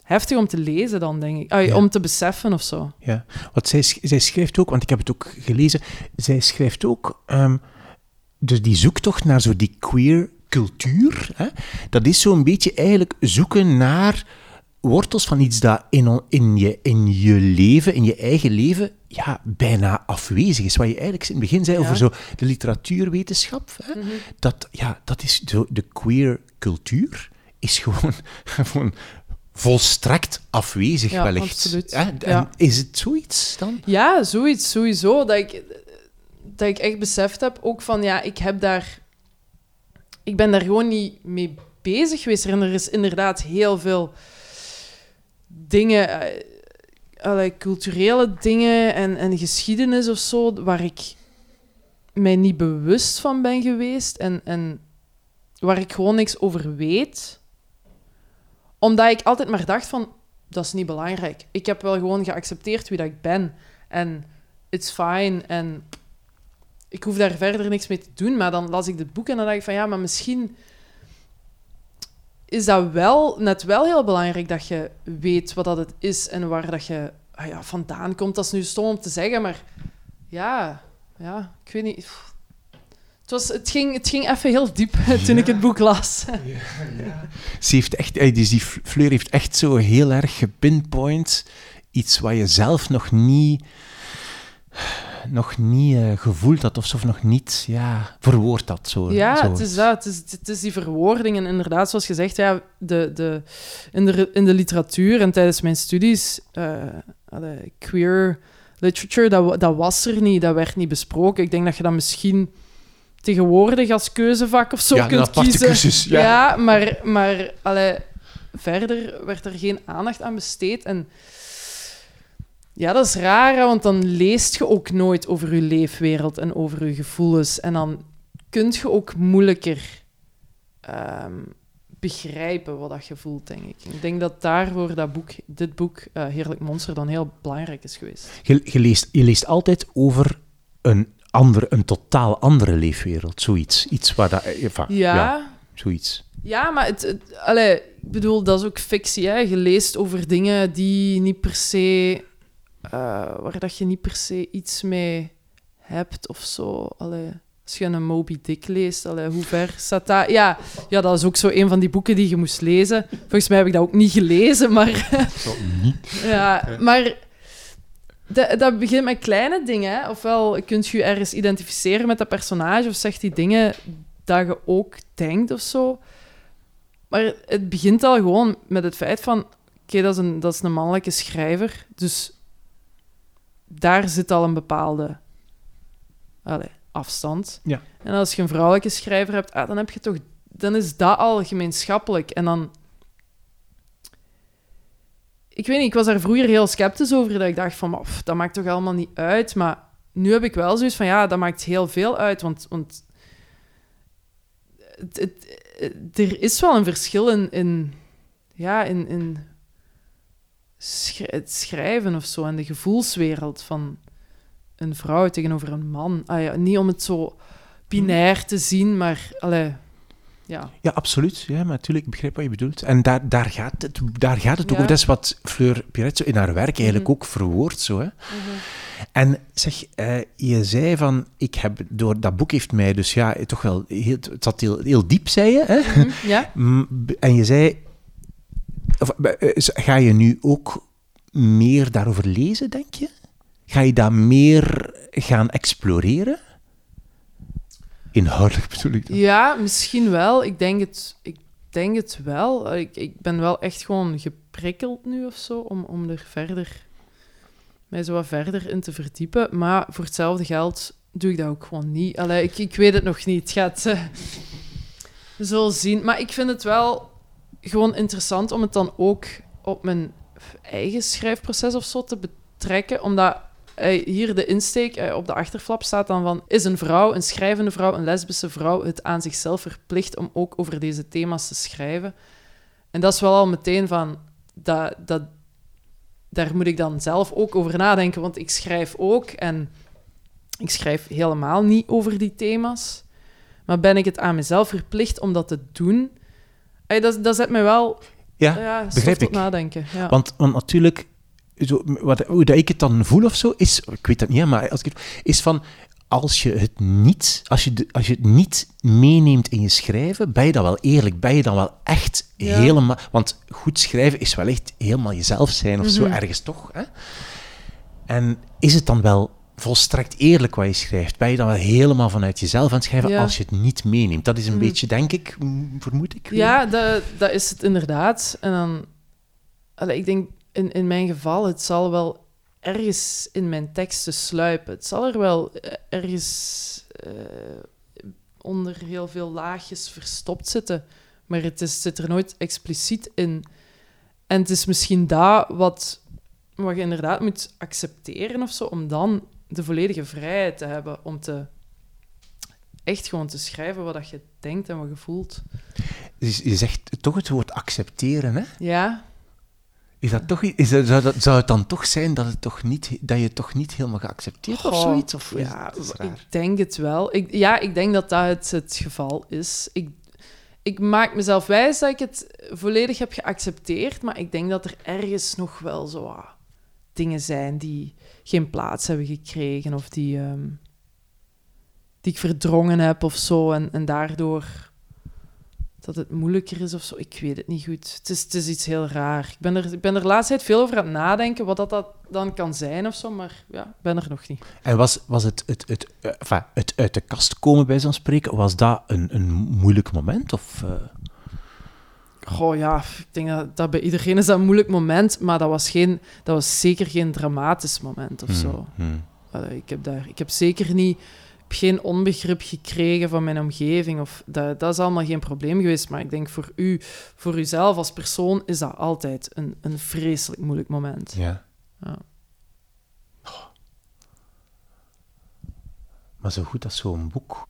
heftig om te lezen dan, denk ik. Ja. Om te beseffen of zo. Ja, want zij, zij schrijft ook, want ik heb het ook gelezen, zij schrijft ook, ehm, dus die zoektocht naar zo die queer cultuur, hè, dat is zo'n beetje eigenlijk zoeken naar wortels van iets dat in, in, je, in je leven, in je eigen leven, ja, bijna afwezig is. Wat je eigenlijk in het begin zei Ja. over zo de literatuurwetenschap, hè, dat, ja, dat is zo, de queer cultuur is gewoon, <laughs> gewoon volstrekt afwezig Ja, wellicht. absoluut. Ja. Is het zoiets dan? Ja, zoiets, sowieso. Dat ik, dat ik echt beseft heb, ook van, ja, ik heb daar... Ik ben daar gewoon niet mee bezig geweest. En er is inderdaad heel veel dingen, eh, allee, culturele dingen en, en geschiedenis of zo, waar ik mij niet bewust van ben geweest en, en waar ik gewoon niks over weet. Omdat ik altijd maar dacht van, dat is niet belangrijk. Ik heb wel gewoon geaccepteerd wie dat ik ben. En it's fine. En ik hoef daar verder niks mee te doen. Maar dan las ik dit boek en dan dacht ik van ja, maar misschien is dat wel net wel heel belangrijk dat je weet wat dat het is en waar dat je ah ja, vandaan komt. Dat is nu stom om te zeggen, maar ja, ja ik weet niet. Het, was, het, ging, het ging even heel diep <laughs> toen ik het boek las. <laughs> Ze heeft echt, dus die Fleur heeft echt zo heel erg gepinpoint iets wat je zelf nog niet, nog niet eh, gevoeld had of nog niet ja, verwoord had. Zo, Ja, zo. het is dat. Het is, het is die verwoording. En inderdaad, zoals gezegd, ja, de, de, in, de, in de literatuur en tijdens mijn studies, eh, queer literature, dat, dat was er niet. Dat werd niet besproken. Ik denk dat je dat misschien tegenwoordig als keuzevak of zo Ja, een kunt aparte kiezen. cursus, ja. ja. maar, maar allee, verder werd er geen aandacht aan besteed. En Ja, dat is raar, want dan leest je ook nooit over je leefwereld en over je gevoelens. En dan kun je ook moeilijker ehm, begrijpen wat dat je voelt, denk ik. Ik denk dat daarvoor dat boek, dit boek, eh, Heerlijk Monster, dan heel belangrijk is geweest. Je, je, leest, je leest altijd over een, ander, een totaal andere leefwereld, zoiets. Iets waar dat... eh, enfin, Ja, zoiets. Ja, maar het, het- allee, ik bedoel, dat is ook fictie. Hè? Je leest over dingen die niet per se... eh, waar dat je niet per se iets mee hebt of zo. Allee, als je een Moby Dick leest, allee, hoe ver staat dat? Ja, ja, dat is ook zo een van die boeken die je moest lezen. Volgens mij heb ik dat ook niet gelezen, maar... <laughs> Niet. Ja, maar dat, dat begint met kleine dingen. Hè. Ofwel kunt je je ergens identificeren met dat personage, of zegt die dingen dat je ook denkt of zo. Maar het begint al gewoon met het feit van... Oké, dat, is een- dat is een mannelijke schrijver, dus daar zit al een bepaalde allee, afstand. Ja. En als je een vrouwelijke schrijver hebt, ah, dan heb je toch... Dan is dat al gemeenschappelijk. En dan ik weet niet, ik was daar vroeger heel sceptisch over. Dat ik dacht van, "Maar, pff, dat maakt toch allemaal niet uit. Maar nu heb ik wel zoiets van, ja, dat maakt heel veel uit. Want, want het, het- het- er is wel een verschil in, in, ja, in, in het schrijven of zo. En de gevoelswereld van een vrouw tegenover een man. Ah, ja, niet om het zo binair te zien, maar... Allee, ja. Ja, absoluut. Ja, maar natuurlijk, ik begrijp wat je bedoelt. En daar, daar, gaat, het, daar gaat het ook Ja. over. Dat is wat Fleur Piret in haar werk eigenlijk Mhm. ook verwoordt. Zo, hè. En zeg, eh, je zei van, ik heb door dat boek heeft mij dus ja, toch wel, heel, het zat heel, heel diep, zei je. Hè? Mhm, ja? En je zei, of, eh, ga je nu ook meer daarover lezen, denk je? Ga je dat meer gaan exploreren? Inhoudelijk bedoel ik dan. Ja, misschien wel. Ik denk het, ik denk het wel. Ik, ik ben wel echt gewoon geprikkeld nu of zo om, om er verder, mij zo wat verder in te verdiepen. Maar voor hetzelfde geld doe ik dat ook gewoon niet. Allee, ik, ik weet het nog niet. Het gaat... eh, zullen zien. Maar ik vind het wel gewoon interessant om het dan ook op mijn eigen schrijfproces of zo te betrekken. Omdat eh, hier de insteek eh, op de achterflap staat dan van... Is een vrouw, een schrijvende vrouw, een lesbische vrouw... het aan zichzelf verplicht om ook over deze thema's te schrijven? En dat is wel al meteen van... Dat, dat, daar moet ik dan zelf ook over nadenken, want ik schrijf ook en ik schrijf helemaal niet over die thema's. Maar ben ik het aan mezelf verplicht om dat te doen? Dat, dat zet mij wel Ja, ja, begrijp ik. nadenken. Ja. Want, want natuurlijk, zo, wat, hoe dat ik het dan voel of zo, is, ik weet dat niet, maar als ik het, is van, als je het niet, als je, de- als je het niet meeneemt in je schrijven, ben je dan wel eerlijk, ben je dan wel echt Ja. helemaal, want goed schrijven is wel echt helemaal jezelf zijn of zo, Mhm. ergens toch, hè? En is het dan wel volstrekt eerlijk wat je schrijft? Ben je dan wel helemaal vanuit jezelf aan het schrijven Ja. als je het niet meeneemt? Dat is een Mhm. beetje, denk ik, mm, vermoed ik. Ja, dat, dat is het inderdaad. En dan... Allee, ik denk, in, in mijn geval, het zal wel ergens in mijn teksten sluipen. Het zal er wel eh, ergens eh, onder heel veel laagjes verstopt zitten. Maar het is, zit er nooit expliciet in. En het is misschien dat wat, wat je inderdaad moet accepteren of zo, om dan de volledige vrijheid te hebben om te echt gewoon te schrijven wat dat je denkt en wat je voelt. Dus je zegt toch het woord accepteren, hè? Ja, Is dat toch, is dat, zou, dat, zou het dan toch zijn dat, het toch niet, dat je het toch niet helemaal geaccepteerd of Goh, zoiets? Of ja, ik denk het wel. Ik, ja, ik denk dat dat het, het geval is. Ik, ik maak mezelf wijs dat ik het volledig heb geaccepteerd, maar ik denk dat er ergens nog wel zo dingen zijn die geen plaats hebben gekregen of die, ehm, die ik verdrongen heb of zo en, en daardoor dat het moeilijker is of zo. Ik weet het niet goed. Het is, het is iets heel raar. Ik ben, er, ik ben er de laatste tijd veel over aan het nadenken wat dat, dat dan kan zijn of zo, maar ja, ik ben er nog niet. En was, was het, het, het, eh, enfin, het uit de kast komen, bij zo'n spreken, was dat een, een moeilijk moment? Of, eh, Goh, ja, ik denk dat, dat bij iedereen is dat een moeilijk moment, maar dat was, geen, dat was zeker geen dramatisch moment of hmm, zo. Hmm. Ik, heb daar, ik heb zeker niet, geen onbegrip gekregen van mijn omgeving. Of dat, dat is allemaal geen probleem geweest, maar ik denk voor u, voor uzelf als persoon, is dat altijd een, een vreselijk moeilijk moment. Ja. ja. Maar zo goed als zo'n boek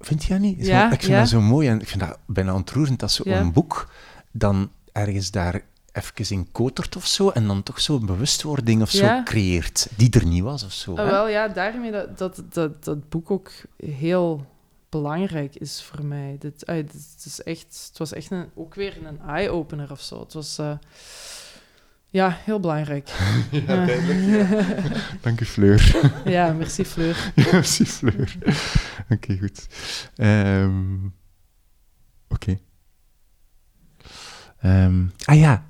Vind je dat niet? Ja, ik vind ja. dat zo mooi en ik vind dat bijna ontroerend dat zo'n Ja. boek dan ergens daar even in kotert of zo en dan toch zo'n bewustwording of zo creëert die er niet was of zo. Ah, wel, ja, daarmee dat, dat, dat, dat boek ook heel belangrijk is voor mij. Dit, ah, is echt, het was echt een, ook weer een eye-opener of zo. Het was eh, ja, heel belangrijk. Ja, <laughs> Ja. duidelijk. <laughs> Dank u, Fleur. <laughs> ja, merci Fleur. Ja, Merci, Fleur. Oké, goed. Ehm, Oké. Ehm, ah ja.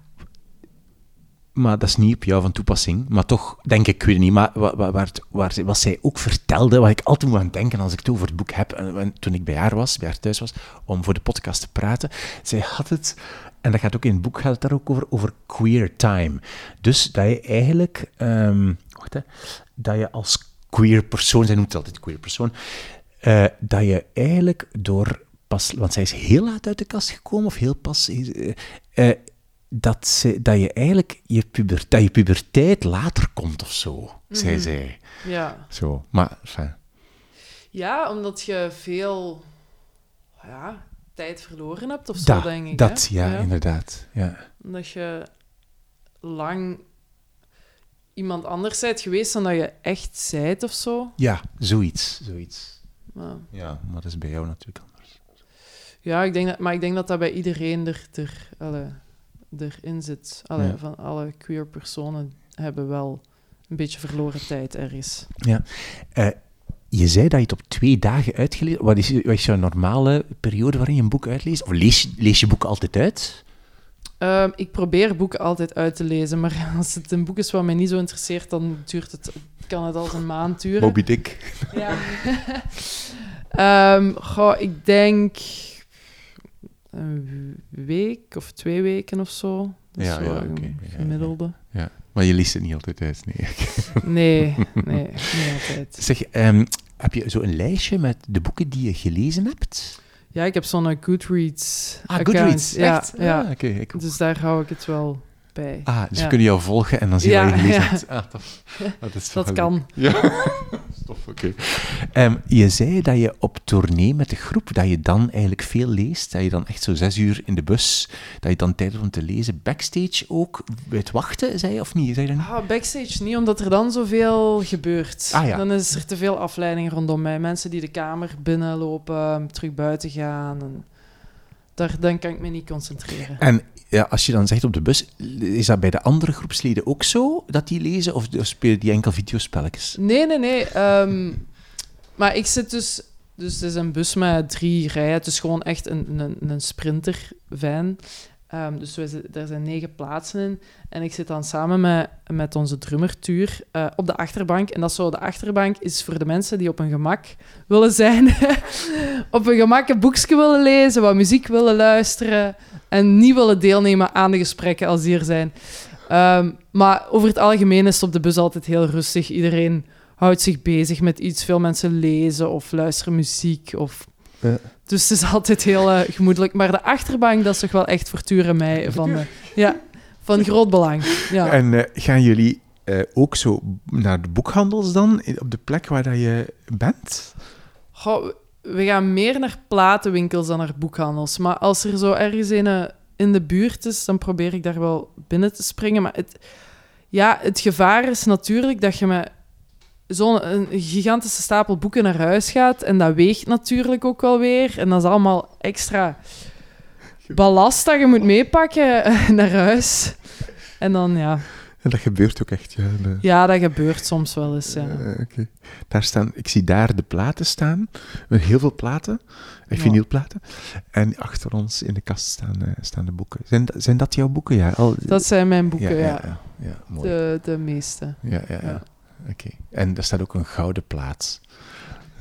Maar dat is niet op jou van toepassing. Maar toch, denk ik, ik weet het niet. Maar wa- wa- waar, waar, ze- wat zij ook vertelde, wat ik altijd moet aan denken als ik het over het boek heb, en, en toen ik bij haar was, bij haar thuis was, om voor de podcast te praten, zij had het, en dat gaat ook in het boek, gaat het daar ook over, over queer time. Dus dat je eigenlijk, ehm, wacht hè, dat je als queer persoon, zij noemt het altijd queer persoon, eh, dat je eigenlijk door pas, want zij is heel laat uit de kast gekomen, of heel pas, eh, eh, dat, ze, dat je eigenlijk je, puber, dat je puberteit later komt of zo, zei Mhm. zij. Ja. Zo, maar, enfin, ja, omdat je veel tijd verloren hebt of zo, dat, denk ik. dat hè? ja, inderdaad. Ja. Omdat je lang iemand anders bent geweest dan dat je echt zijt of zo. ja, zoiets, zoiets. Maar, Ja, maar dat is bij jou natuurlijk anders. ja, ik denk dat, maar ik denk dat dat bij iedereen er, er, alle, erin zit. Alle, Ja. Van alle queer personen hebben wel een beetje verloren tijd ergens. Eh, je zei dat je het op twee dagen uitgelezen... Wat is, wat is jouw normale periode waarin je een boek uitleest? Of lees, je- lees je boeken altijd uit? Ehm, ik probeer boeken altijd uit te lezen, maar <laughs> als het een boek is wat mij niet zo interesseert, dan duurt het, kan het als een maand duren. Moby Dick. Ja. <laughs> Ehm, goh, ik denk een week of twee weken of zo. Dat is Ja, ja. Ja, ja. Maar je leest het niet altijd uit, nee. <laughs> Nee, nee, niet altijd. Zeg, ehm, heb je zo een lijstje met de boeken die je gelezen hebt? Ja, ik heb zo'n eh, Goodreads Ah, account. Goodreads, Ja, echt? ja. Ah, oké. Dus daar hou ik het wel bij. Ah, dus Ja. we kunnen jou volgen en dan zien we Ja, wat je gelezen hebt. Ah, tof. <laughs> Dat is Dat kan. Ja, <laughs> Ehm, je zei dat je op tournee met de groep, dat je dan eigenlijk veel leest, dat je dan echt zo zes uur in de bus, dat je dan tijd hebt om te lezen. Backstage ook, bij het wachten, zei je, of niet? Zei je niet? Ah, backstage niet, omdat er dan zoveel gebeurt. Ah, ja. Dan is er te veel afleiding rondom mij. Mensen die de kamer binnenlopen, terug buiten gaan. En daar, dan kan ik me niet concentreren. En ja, als je dan zegt op de bus, is dat bij de andere groepsleden ook zo, dat die lezen, of, spelen die enkel videospelletjes? Nee, nee, nee. ehm, maar ik zit dus... Dus het is een bus met drie rijen. Het is gewoon echt een, een, een sprinter-van. Ehm, dus zit- daar zijn negen plaatsen in. En ik zit dan samen met, met onze drummertuur eh, op de achterbank. En dat is zo, de achterbank is voor de mensen die op hun gemak willen zijn. <laughs> op hun gemak een boekje willen lezen, wat muziek willen luisteren. En niet willen deelnemen aan de gesprekken als die er zijn. Ehm, maar over het algemeen is het op de bus altijd heel rustig. Iedereen houdt zich bezig met iets. Veel mensen lezen of luisteren muziek. Of... Ja. Dus het is altijd heel eh, gemoedelijk. Maar de achterbank, dat is toch wel echt voor Tuur en mij van, eh, ja, van groot belang. Ja. En eh, gaan jullie eh, ook zo naar de boekhandels dan, op de plek waar dat je bent? Goh, we gaan meer naar platenwinkels dan naar boekhandels. Maar als er zo ergens een eh, in de buurt is, dan probeer ik daar wel binnen te springen. Maar het, ja, het gevaar is natuurlijk dat je met zo'n gigantische stapel boeken naar huis gaat. En dat weegt natuurlijk ook wel weer. En dat is allemaal extra ballast dat je moet meepakken <laughs> naar huis. En dan, ja. En dat gebeurt ook echt, ja. de- Ja, dat gebeurt soms wel eens, ja. Oké. Daar staan, ik zie daar de platen staan, met heel veel platen, eh, Ja. vinylplaten. En achter ons in de kast staan, eh, staan de boeken. Zijn, dat- zijn dat jouw boeken? Ja, al, Dat zijn mijn boeken, ja. ja, ja, ja, mooi. De, de meeste. Ja, ja, ja. Ja. Oké. En daar staat ook een gouden plaat.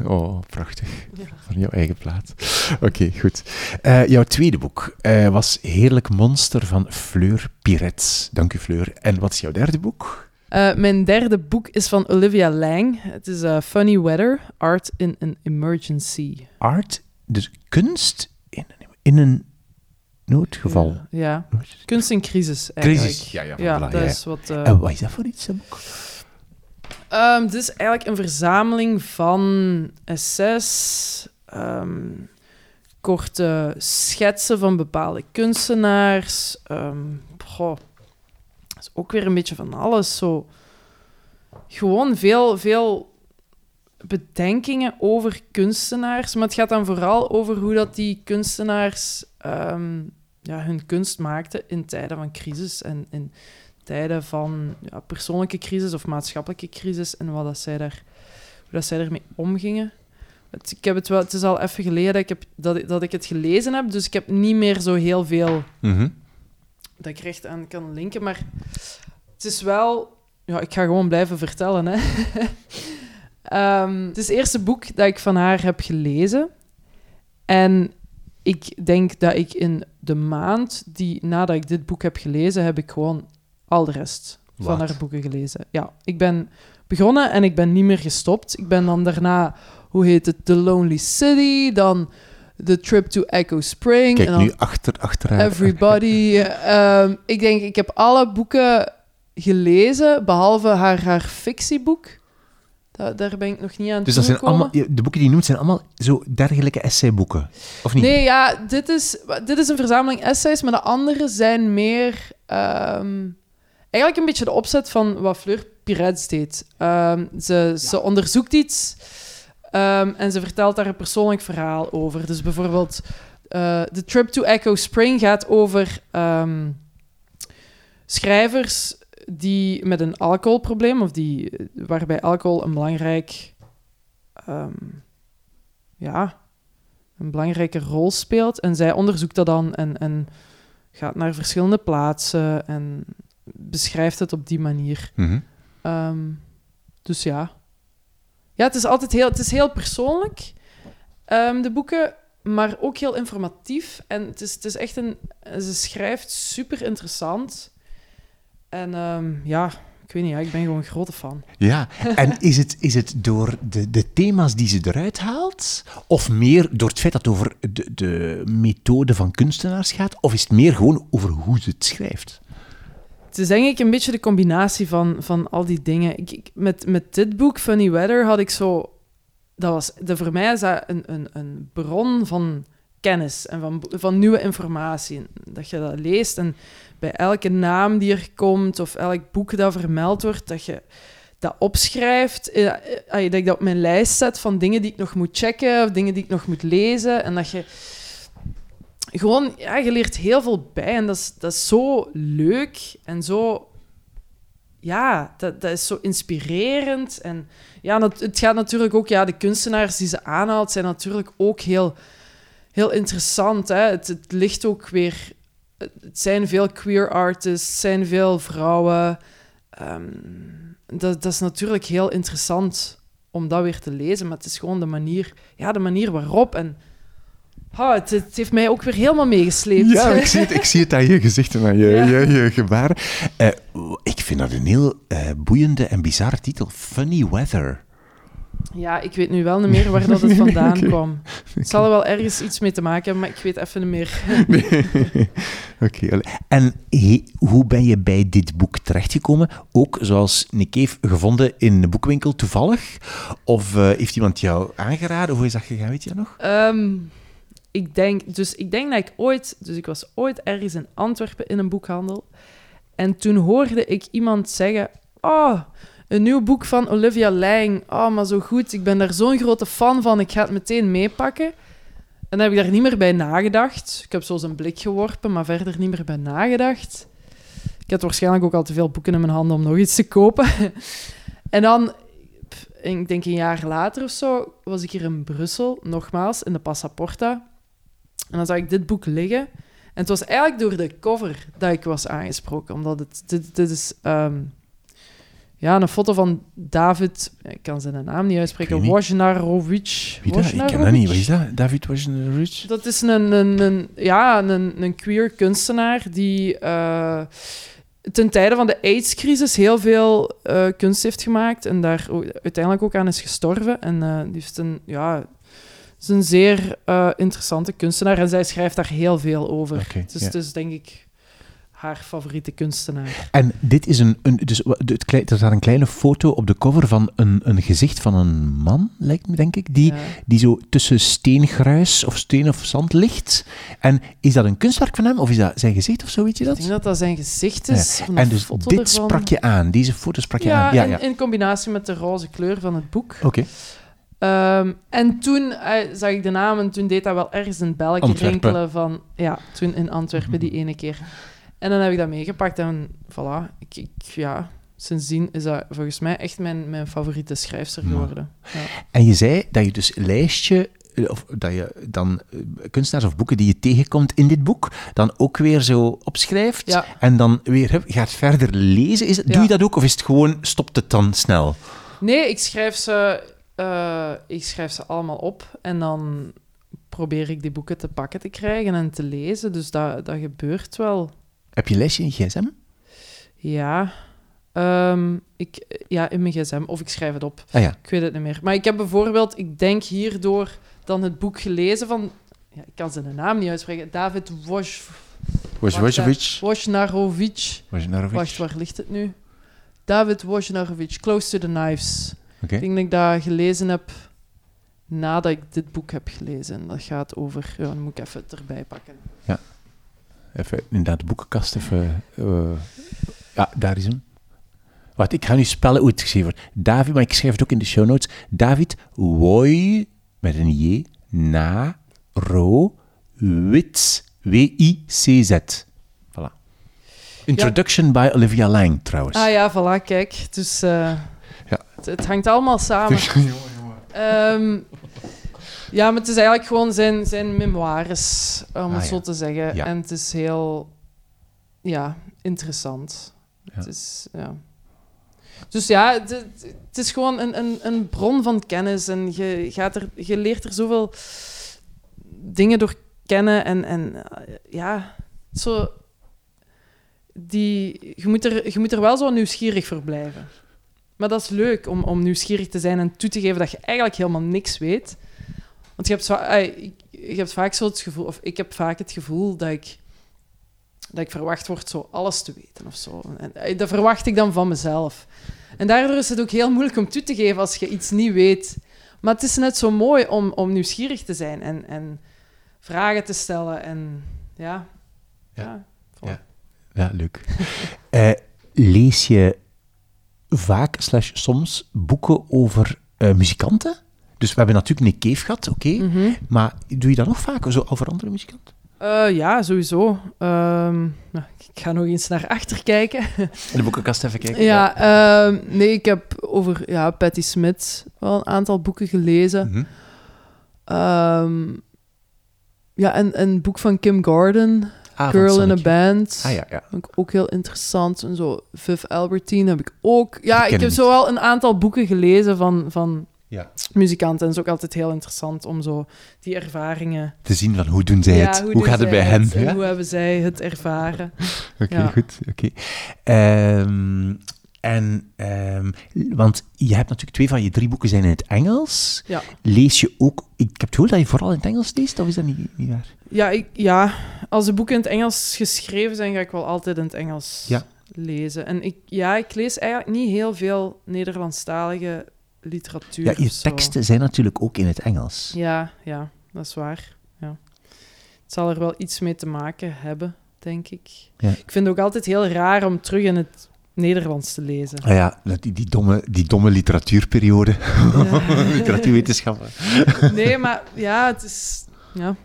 Oh, prachtig. Ja. Van jouw eigen plaat. Oké, goed. Eh, jouw tweede boek eh, was Heerlijk Monster van Fleur Piret. Dank u, Fleur. En wat is jouw derde boek? Eh, mijn derde boek is van Olivia Lang. Het is Funny Weather, Art in an Emergency. Art, dus kunst in een, in een noodgeval. Ja, ja. kunst in crisis eigenlijk. Crisis. Ja, ja, dat is wat... En wat is dat voor iets, dat boek? Ehm, het is eigenlijk een verzameling van essays, ehm, korte schetsen van bepaalde kunstenaars. goh, dat is ook weer een beetje van alles. Zo. Gewoon veel, veel bedenkingen over kunstenaars. Maar het gaat dan vooral over hoe dat die kunstenaars ja, hun kunst maakten in tijden van crisis en in tijden van ja, persoonlijke crisis of maatschappelijke crisis en wat dat zij daar, hoe dat zij ermee omgingen. Het, ik heb het, wel, het is al even geleden dat ik, heb, dat, ik- dat ik het gelezen heb, dus ik heb niet meer zo heel veel Mhm. dat ik recht aan kan linken. Maar het is wel... Ja, ik ga gewoon blijven vertellen, hè. <laughs> Ehm, het is het eerste boek dat ik van haar heb gelezen. En ik denk dat ik in de maand die nadat ik dit boek heb gelezen, heb ik gewoon al de rest van haar boeken gelezen. Ja, ik ben begonnen en ik ben niet meer gestopt. Ik ben dan daarna, hoe heet het, The Lonely City, dan The Trip to Echo Spring. Kijk en dan nu achter, achter haar. Everybody. <laughs> Ehm, ik denk, ik heb alle boeken gelezen, behalve haar, haar fictieboek. Da- daar ben ik nog niet aan Dus dat zijn allemaal, de boeken die je noemt zijn allemaal zo dergelijke essayboeken. Of niet? Nee, ja, dit is, dit is een verzameling essays, maar de andere zijn meer... ehm, eigenlijk een beetje de opzet van wat Fleur Pirets deed. Ehm, ze, ze onderzoekt iets ehm, en ze vertelt daar een persoonlijk verhaal over. Dus bijvoorbeeld, eh The Trip to Echo Spring gaat over ehm, schrijvers die met een alcoholprobleem, of die, waarbij alcohol een belangrijk... ja, een belangrijke rol speelt. En zij onderzoekt dat dan en, en gaat naar verschillende plaatsen en beschrijft het op die manier. Mhm. Ehm, dus ja. Ja, het is altijd heel, het is heel persoonlijk, ehm, de boeken, maar ook heel informatief. En het is, het is echt een... Ze schrijft super interessant. En ehm, ja, ik weet niet, ja, ik ben gewoon een grote fan. Ja, en is het, is het door de, de thema's die ze eruit haalt? Of meer door het feit dat het over de, de methode van kunstenaars gaat? Of is het meer gewoon over hoe ze het schrijft? Het is denk ik een beetje de combinatie van, van al die dingen. Ik, met, met dit boek, Funny Weather, had ik zo... Dat was, de, voor mij is dat een, een, een bron van kennis en van, van nieuwe informatie. Dat je dat leest en bij elke naam die er komt of elk boek dat vermeld wordt, dat je dat opschrijft. eh, eh, Dat ik dat op mijn lijst zet van dingen die ik nog moet checken of dingen die ik nog moet lezen. En dat je gewoon, ja, je leert heel veel bij. En dat is, dat is zo leuk en zo... Ja, dat, dat is zo inspirerend. En ja, het gaat natuurlijk ook... Ja, de kunstenaars die ze aanhaalt zijn natuurlijk ook heel, heel interessant. Hè? Het, het ligt ook weer... Het zijn veel queer artists, het zijn veel vrouwen. Ehm, dat, dat is natuurlijk heel interessant om dat weer te lezen. Maar het is gewoon de manier... Ja, de manier waarop. En Oh, het, het heeft mij ook weer helemaal meegesleept. Ja, ik zie het, ik zie het aan je gezicht en aan je, Ja. je, je gebaren. Eh, ik vind dat een heel eh, boeiende en bizarre titel. Funny Weather. Ja, ik weet nu wel niet meer waar dat het <laughs> vandaan Oké. kwam. Het zal er wel ergens iets mee te maken hebben, maar ik weet even niet meer. <laughs> Oké. En he- hoe ben je bij dit boek terechtgekomen? Ook zoals Nick heeft gevonden in de boekwinkel toevallig? Of eh, heeft iemand jou aangeraden? Hoe is dat gegaan, weet je nog? Ehm, ik denk, dus ik denk dat ik ooit... Dus ik was ooit ergens in Antwerpen in een boekhandel. En toen hoorde ik iemand zeggen... Oh, een nieuw boek van Olivia Lang. Oh, maar zo goed. Ik ben daar zo'n grote fan van. Ik ga het meteen meepakken. En dan heb ik daar niet meer bij nagedacht. Ik heb zo een blik geworpen, maar verder niet meer bij nagedacht. Ik had waarschijnlijk ook al te veel boeken in mijn handen om nog iets te kopen. <laughs> en dan, ik denk een jaar later of zo, was ik hier in Brussel, nogmaals, in de Passaporta. En dan zag ik dit boek liggen. En het was eigenlijk door de cover dat ik was aangesproken. Omdat het, dit, dit is ehm, ja, een foto van David, ik kan zijn naam niet uitspreken. Wojnarowicz. Wie dat? Ik ken dat niet. Wat is dat? David Wojnarowicz? Dat is een, een, een, ja, een, een queer kunstenaar die eh, ten tijde van de AIDS-crisis heel veel eh, kunst heeft gemaakt en daar uiteindelijk ook aan is gestorven. En eh, die heeft een, ja, is een zeer eh, interessante kunstenaar en zij schrijft daar heel veel over. Dus ja. dus denk ik haar favoriete kunstenaar. En dit is een, een dus het klei- er staat een kleine foto op de cover van een, een gezicht van een man, lijkt me, denk ik, die, Ja. die zo tussen steengruis of steen of zand ligt. En is dat een kunstwerk van hem, of is dat zijn gezicht of zo, weet je Ik dat? denk dat dat zijn gezicht is. een En dus dit ervan. sprak je aan, deze foto sprak je Ja, aan. Ja, in, ja. in combinatie met de roze kleur van het boek. Oké. Ehm, en toen eh, zag ik de naam en toen deed dat wel ergens in België Antwerpen. rinkelen van... Ja, toen in Antwerpen Mhm. die ene keer. En dan heb ik dat meegepakt en voilà. Ik, ik, ja, sindsdien is dat volgens mij echt mijn, mijn favoriete schrijfster geworden. Ja. En je zei dat je dus een lijstje, eh, of dat je dan eh, kunstenaars of boeken die je tegenkomt in dit boek, dan ook weer zo opschrijft Ja. en dan weer gaat verder lezen. Is, het- Doe je dat ook, of is het gewoon, stopt het dan snel? Nee, ik schrijf, ze, eh, ik schrijf ze allemaal op en dan probeer ik die boeken te pakken te krijgen en te lezen. Dus dat, dat gebeurt wel. Heb je lijstje in gsm? Ja. Ehm, ik, ja, in mijn gsm. Of ik schrijf het op. Ah ja. Ik weet het niet meer. Maar ik heb bijvoorbeeld, ik denk hierdoor, dan het boek gelezen van... Ja, ik kan zijn naam niet uitspreken. David Woj, Wojciech. Wojnarovic. Wojnarowicz. Wacht, waar ligt het nu? David Wojnarovic, Close to the Knives. Ik denk dat ik dat gelezen heb nadat ik dit boek heb gelezen. Dat gaat over... Ja, dan moet ik even het erbij pakken. Even inderdaad de boekenkast even... eh, ja, daar is hem. Wacht, ik ga nu spellen hoe het geschreven wordt. David, maar ik schrijf het ook in de show notes. David Woj, met een J, na, ro, wits, W-I-C-Z. Voilà. Introduction by Olivia Lang, trouwens. Ah ja, voilà, kijk. Dus eh, Ja. het, het hangt allemaal samen. <laughs> Ehm, ja, maar het is eigenlijk gewoon zijn, zijn memoires, om Ah, het ja. zo te zeggen. Ja. En het is heel ja, interessant. Het is, ja. Dus ja, het, het- het is gewoon een, een, een bron van kennis. En je, gaat er, je leert er zoveel dingen door kennen. En, en eh, ja, zo... Die, je, moet er, je moet er wel zo nieuwsgierig voor blijven. Maar dat is leuk om, om nieuwsgierig te zijn en toe te geven dat je eigenlijk helemaal niks weet. Want je hebt, zo, je hebt vaak zo het gevoel, of ik heb vaak het gevoel dat ik, dat ik verwacht word zo alles te weten of zo. En dat verwacht ik dan van mezelf. En daardoor is het ook heel moeilijk om toe te geven als je iets niet weet. Maar het is net zo mooi om, om nieuwsgierig te zijn en, en vragen te stellen. En ja, Ja. ja. voilà. Ja. Ja, leuk. <laughs> Eh, lees je vaak, slash soms, boeken over eh, muzikanten? Dus we hebben natuurlijk Nick Cave gehad, oké. Mhm. Maar doe je dat nog vaak, zo over andere muzikanten? Eh, ja, sowieso. Ehm, nou, ik ga nog eens naar achter kijken. In de boekenkast even kijken. ja, ehm, nee, ik heb over ja, Patti Smith wel een aantal boeken gelezen. Mhm. Ehm, ja, en een boek van Kim Gordon, Girl in a. Band. Ah ja, ja. Vond ik ook heel interessant. En zo, Viv Albertine heb ik ook. Ja, ik heb zo wel een aantal boeken gelezen van, van ja. muzikanten. En het is ook altijd heel interessant om zo die ervaringen... Te zien van hoe doen zij Ja, het? Hoe, gaat het bij hen? Hoe hebben zij het ervaren? <laughs> Oké, Ja. goed. Oké. Ehm, en, ehm, want je hebt natuurlijk twee van je drie boeken zijn in het Engels. Ja. Lees je ook... Ik heb het gehoord dat je vooral in het Engels leest, of is dat niet, niet waar? Ja, ik, ja, als de boeken in het Engels geschreven zijn, ga ik wel altijd in het Engels Ja. lezen. En ik, ja, ik lees eigenlijk niet heel veel Nederlandstalige literatuur. Ja, je teksten zijn natuurlijk ook in het Engels. Ja, ja, dat is waar. Ja. Het zal er wel iets mee te maken hebben, denk ik. Ja. Ik vind het ook altijd heel raar om terug in het Nederlands te lezen. Ah ja, die, die, domme, die domme literatuurperiode. Ja. <laughs> Literatuurwetenschappen. Nee, maar ja, het is, ja,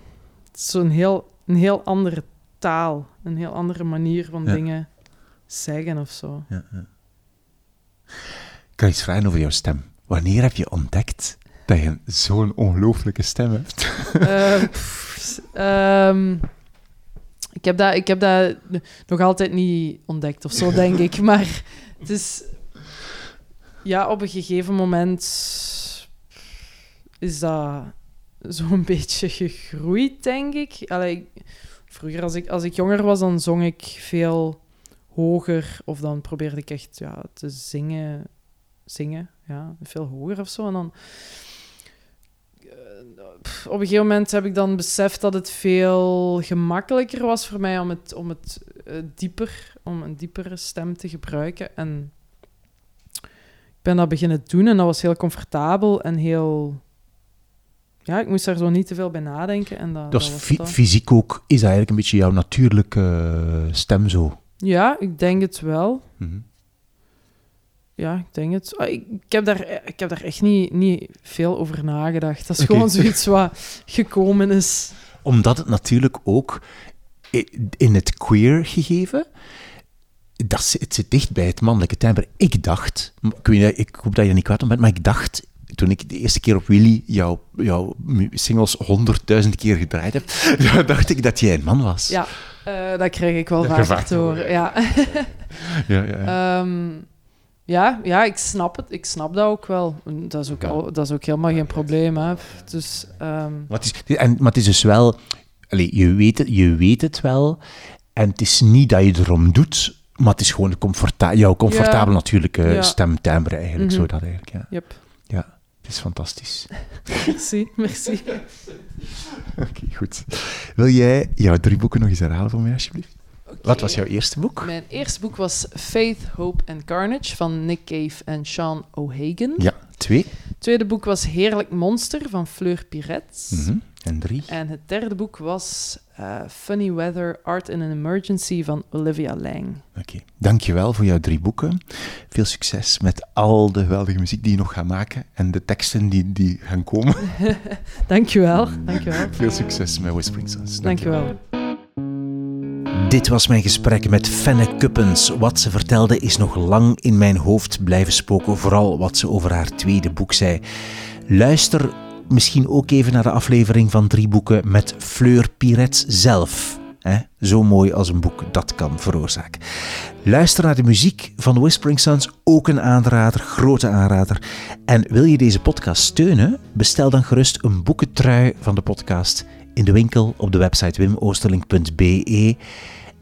zo'n heel, een heel andere taal. Een heel andere manier van Ja. dingen zeggen of zo. Ja, ja. Ik kan iets vragen over jouw stem. Wanneer heb je ontdekt dat je zo'n ongelooflijke stem hebt? Pff, ehm, ik, heb dat, ik heb dat nog altijd niet ontdekt of zo, denk ik. <laughs> Maar het is... Ja, op een gegeven moment is dat zo'n <laughs> beetje gegroeid, denk ik. Allee, vroeger, als ik, als ik jonger was, dan zong ik veel hoger. Of dan probeerde ik echt ja, te zingen. Zingen, ja, veel hoger of zo. En dan op een gegeven moment heb ik dan beseft dat het veel gemakkelijker was voor mij om het, om het eh, dieper, om een diepere stem te gebruiken. En ik ben dat beginnen doen en dat was heel comfortabel en heel... Ja, ik moest daar zo niet te veel bij nadenken. En dat, fy- dat. fysiek ook, is dat eigenlijk een beetje jouw natuurlijke eh, stem zo? Ja, ik denk het wel. Mhm. Ja, ik denk het. Ah, Ik, ik, heb, daar, ik heb daar echt niet, niet veel over nagedacht. Dat is gewoon zoiets wat gekomen is. Omdat het natuurlijk ook in het queer gegeven, dat zit, het zit dicht bij het mannelijke timbre. Ik dacht, ik, weet, ik hoop dat je er niet kwaad om bent, maar ik dacht, toen ik de eerste keer op Willy jouw, jouw singles honderdduizend keer gedraaid heb, <laughs> dacht ik dat jij een man was. Ja, eh, dat krijg ik wel gevaar te horen. Ja. ja, ja. ja. <laughs> Ehm, ja, ja, ik snap het. Ik snap dat ook wel. Dat is ook, al, dat is ook helemaal geen probleem. Hè. Dus ehm, Maar, het is, en, maar het is dus wel, allee, je, weet het, je weet het wel, en het is niet dat je erom doet, maar het is gewoon comforta jouw comfortabel Ja. natuurlijke Ja. stemtimbre eigenlijk, Mhm. zo dat eigenlijk, ja. yep. Ja, het is fantastisch. <laughs> merci, merci. <laughs> Oké, goed. Wil jij jouw drie boeken nog eens herhalen voor mij, alsjeblieft? Wat was jouw eerste boek? Mijn eerste boek was Faith, Hope and Carnage van Nick Cave en Sean O'Hagan. Ja, twee. Het tweede boek was Heerlijk Monster van Fleur Piret. Mhm. En drie. En het derde boek was eh, Funny Weather, Art in an Emergency van Olivia Lang. Oké, dankjewel voor jouw drie boeken. Veel succes met al de geweldige muziek die je nog gaat maken en de teksten die, die gaan komen. <laughs> Dankjewel, dankjewel. Veel succes met Whispering Sons. Dankjewel. Dit was mijn gesprek met Fenne Kuppens. Wat ze vertelde is nog lang in mijn hoofd blijven spoken, vooral wat ze over haar tweede boek zei. Luister misschien ook even naar de aflevering van Drie Boeken met Fleur Pirets zelf. Hè? Zo mooi als een boek dat kan veroorzaken. Luister naar de muziek van Whispering Sons, ook een aanrader, grote aanrader. En wil je deze podcast steunen? Bestel dan gerust een boekentrui van de podcast in de winkel op de website wimoosterlink.be.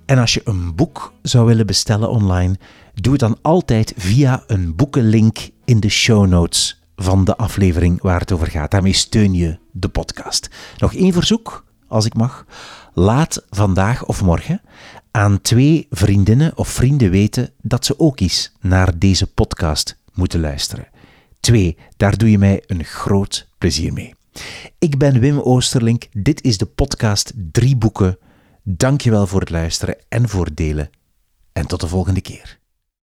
En als je een boek zou willen bestellen online, doe het dan altijd via een boekenlink in de show notes van de aflevering waar het over gaat. Daarmee steun je de podcast. Nog één verzoek, als ik mag. Laat vandaag of morgen aan twee vriendinnen of vrienden weten dat ze ook eens naar deze podcast moeten luisteren. Twee, daar doe je mij een groot plezier mee. Ik ben Wim Oosterlink. Dit is de podcast Drie Boeken. Dankjewel voor het luisteren en voor het delen. En tot de volgende keer.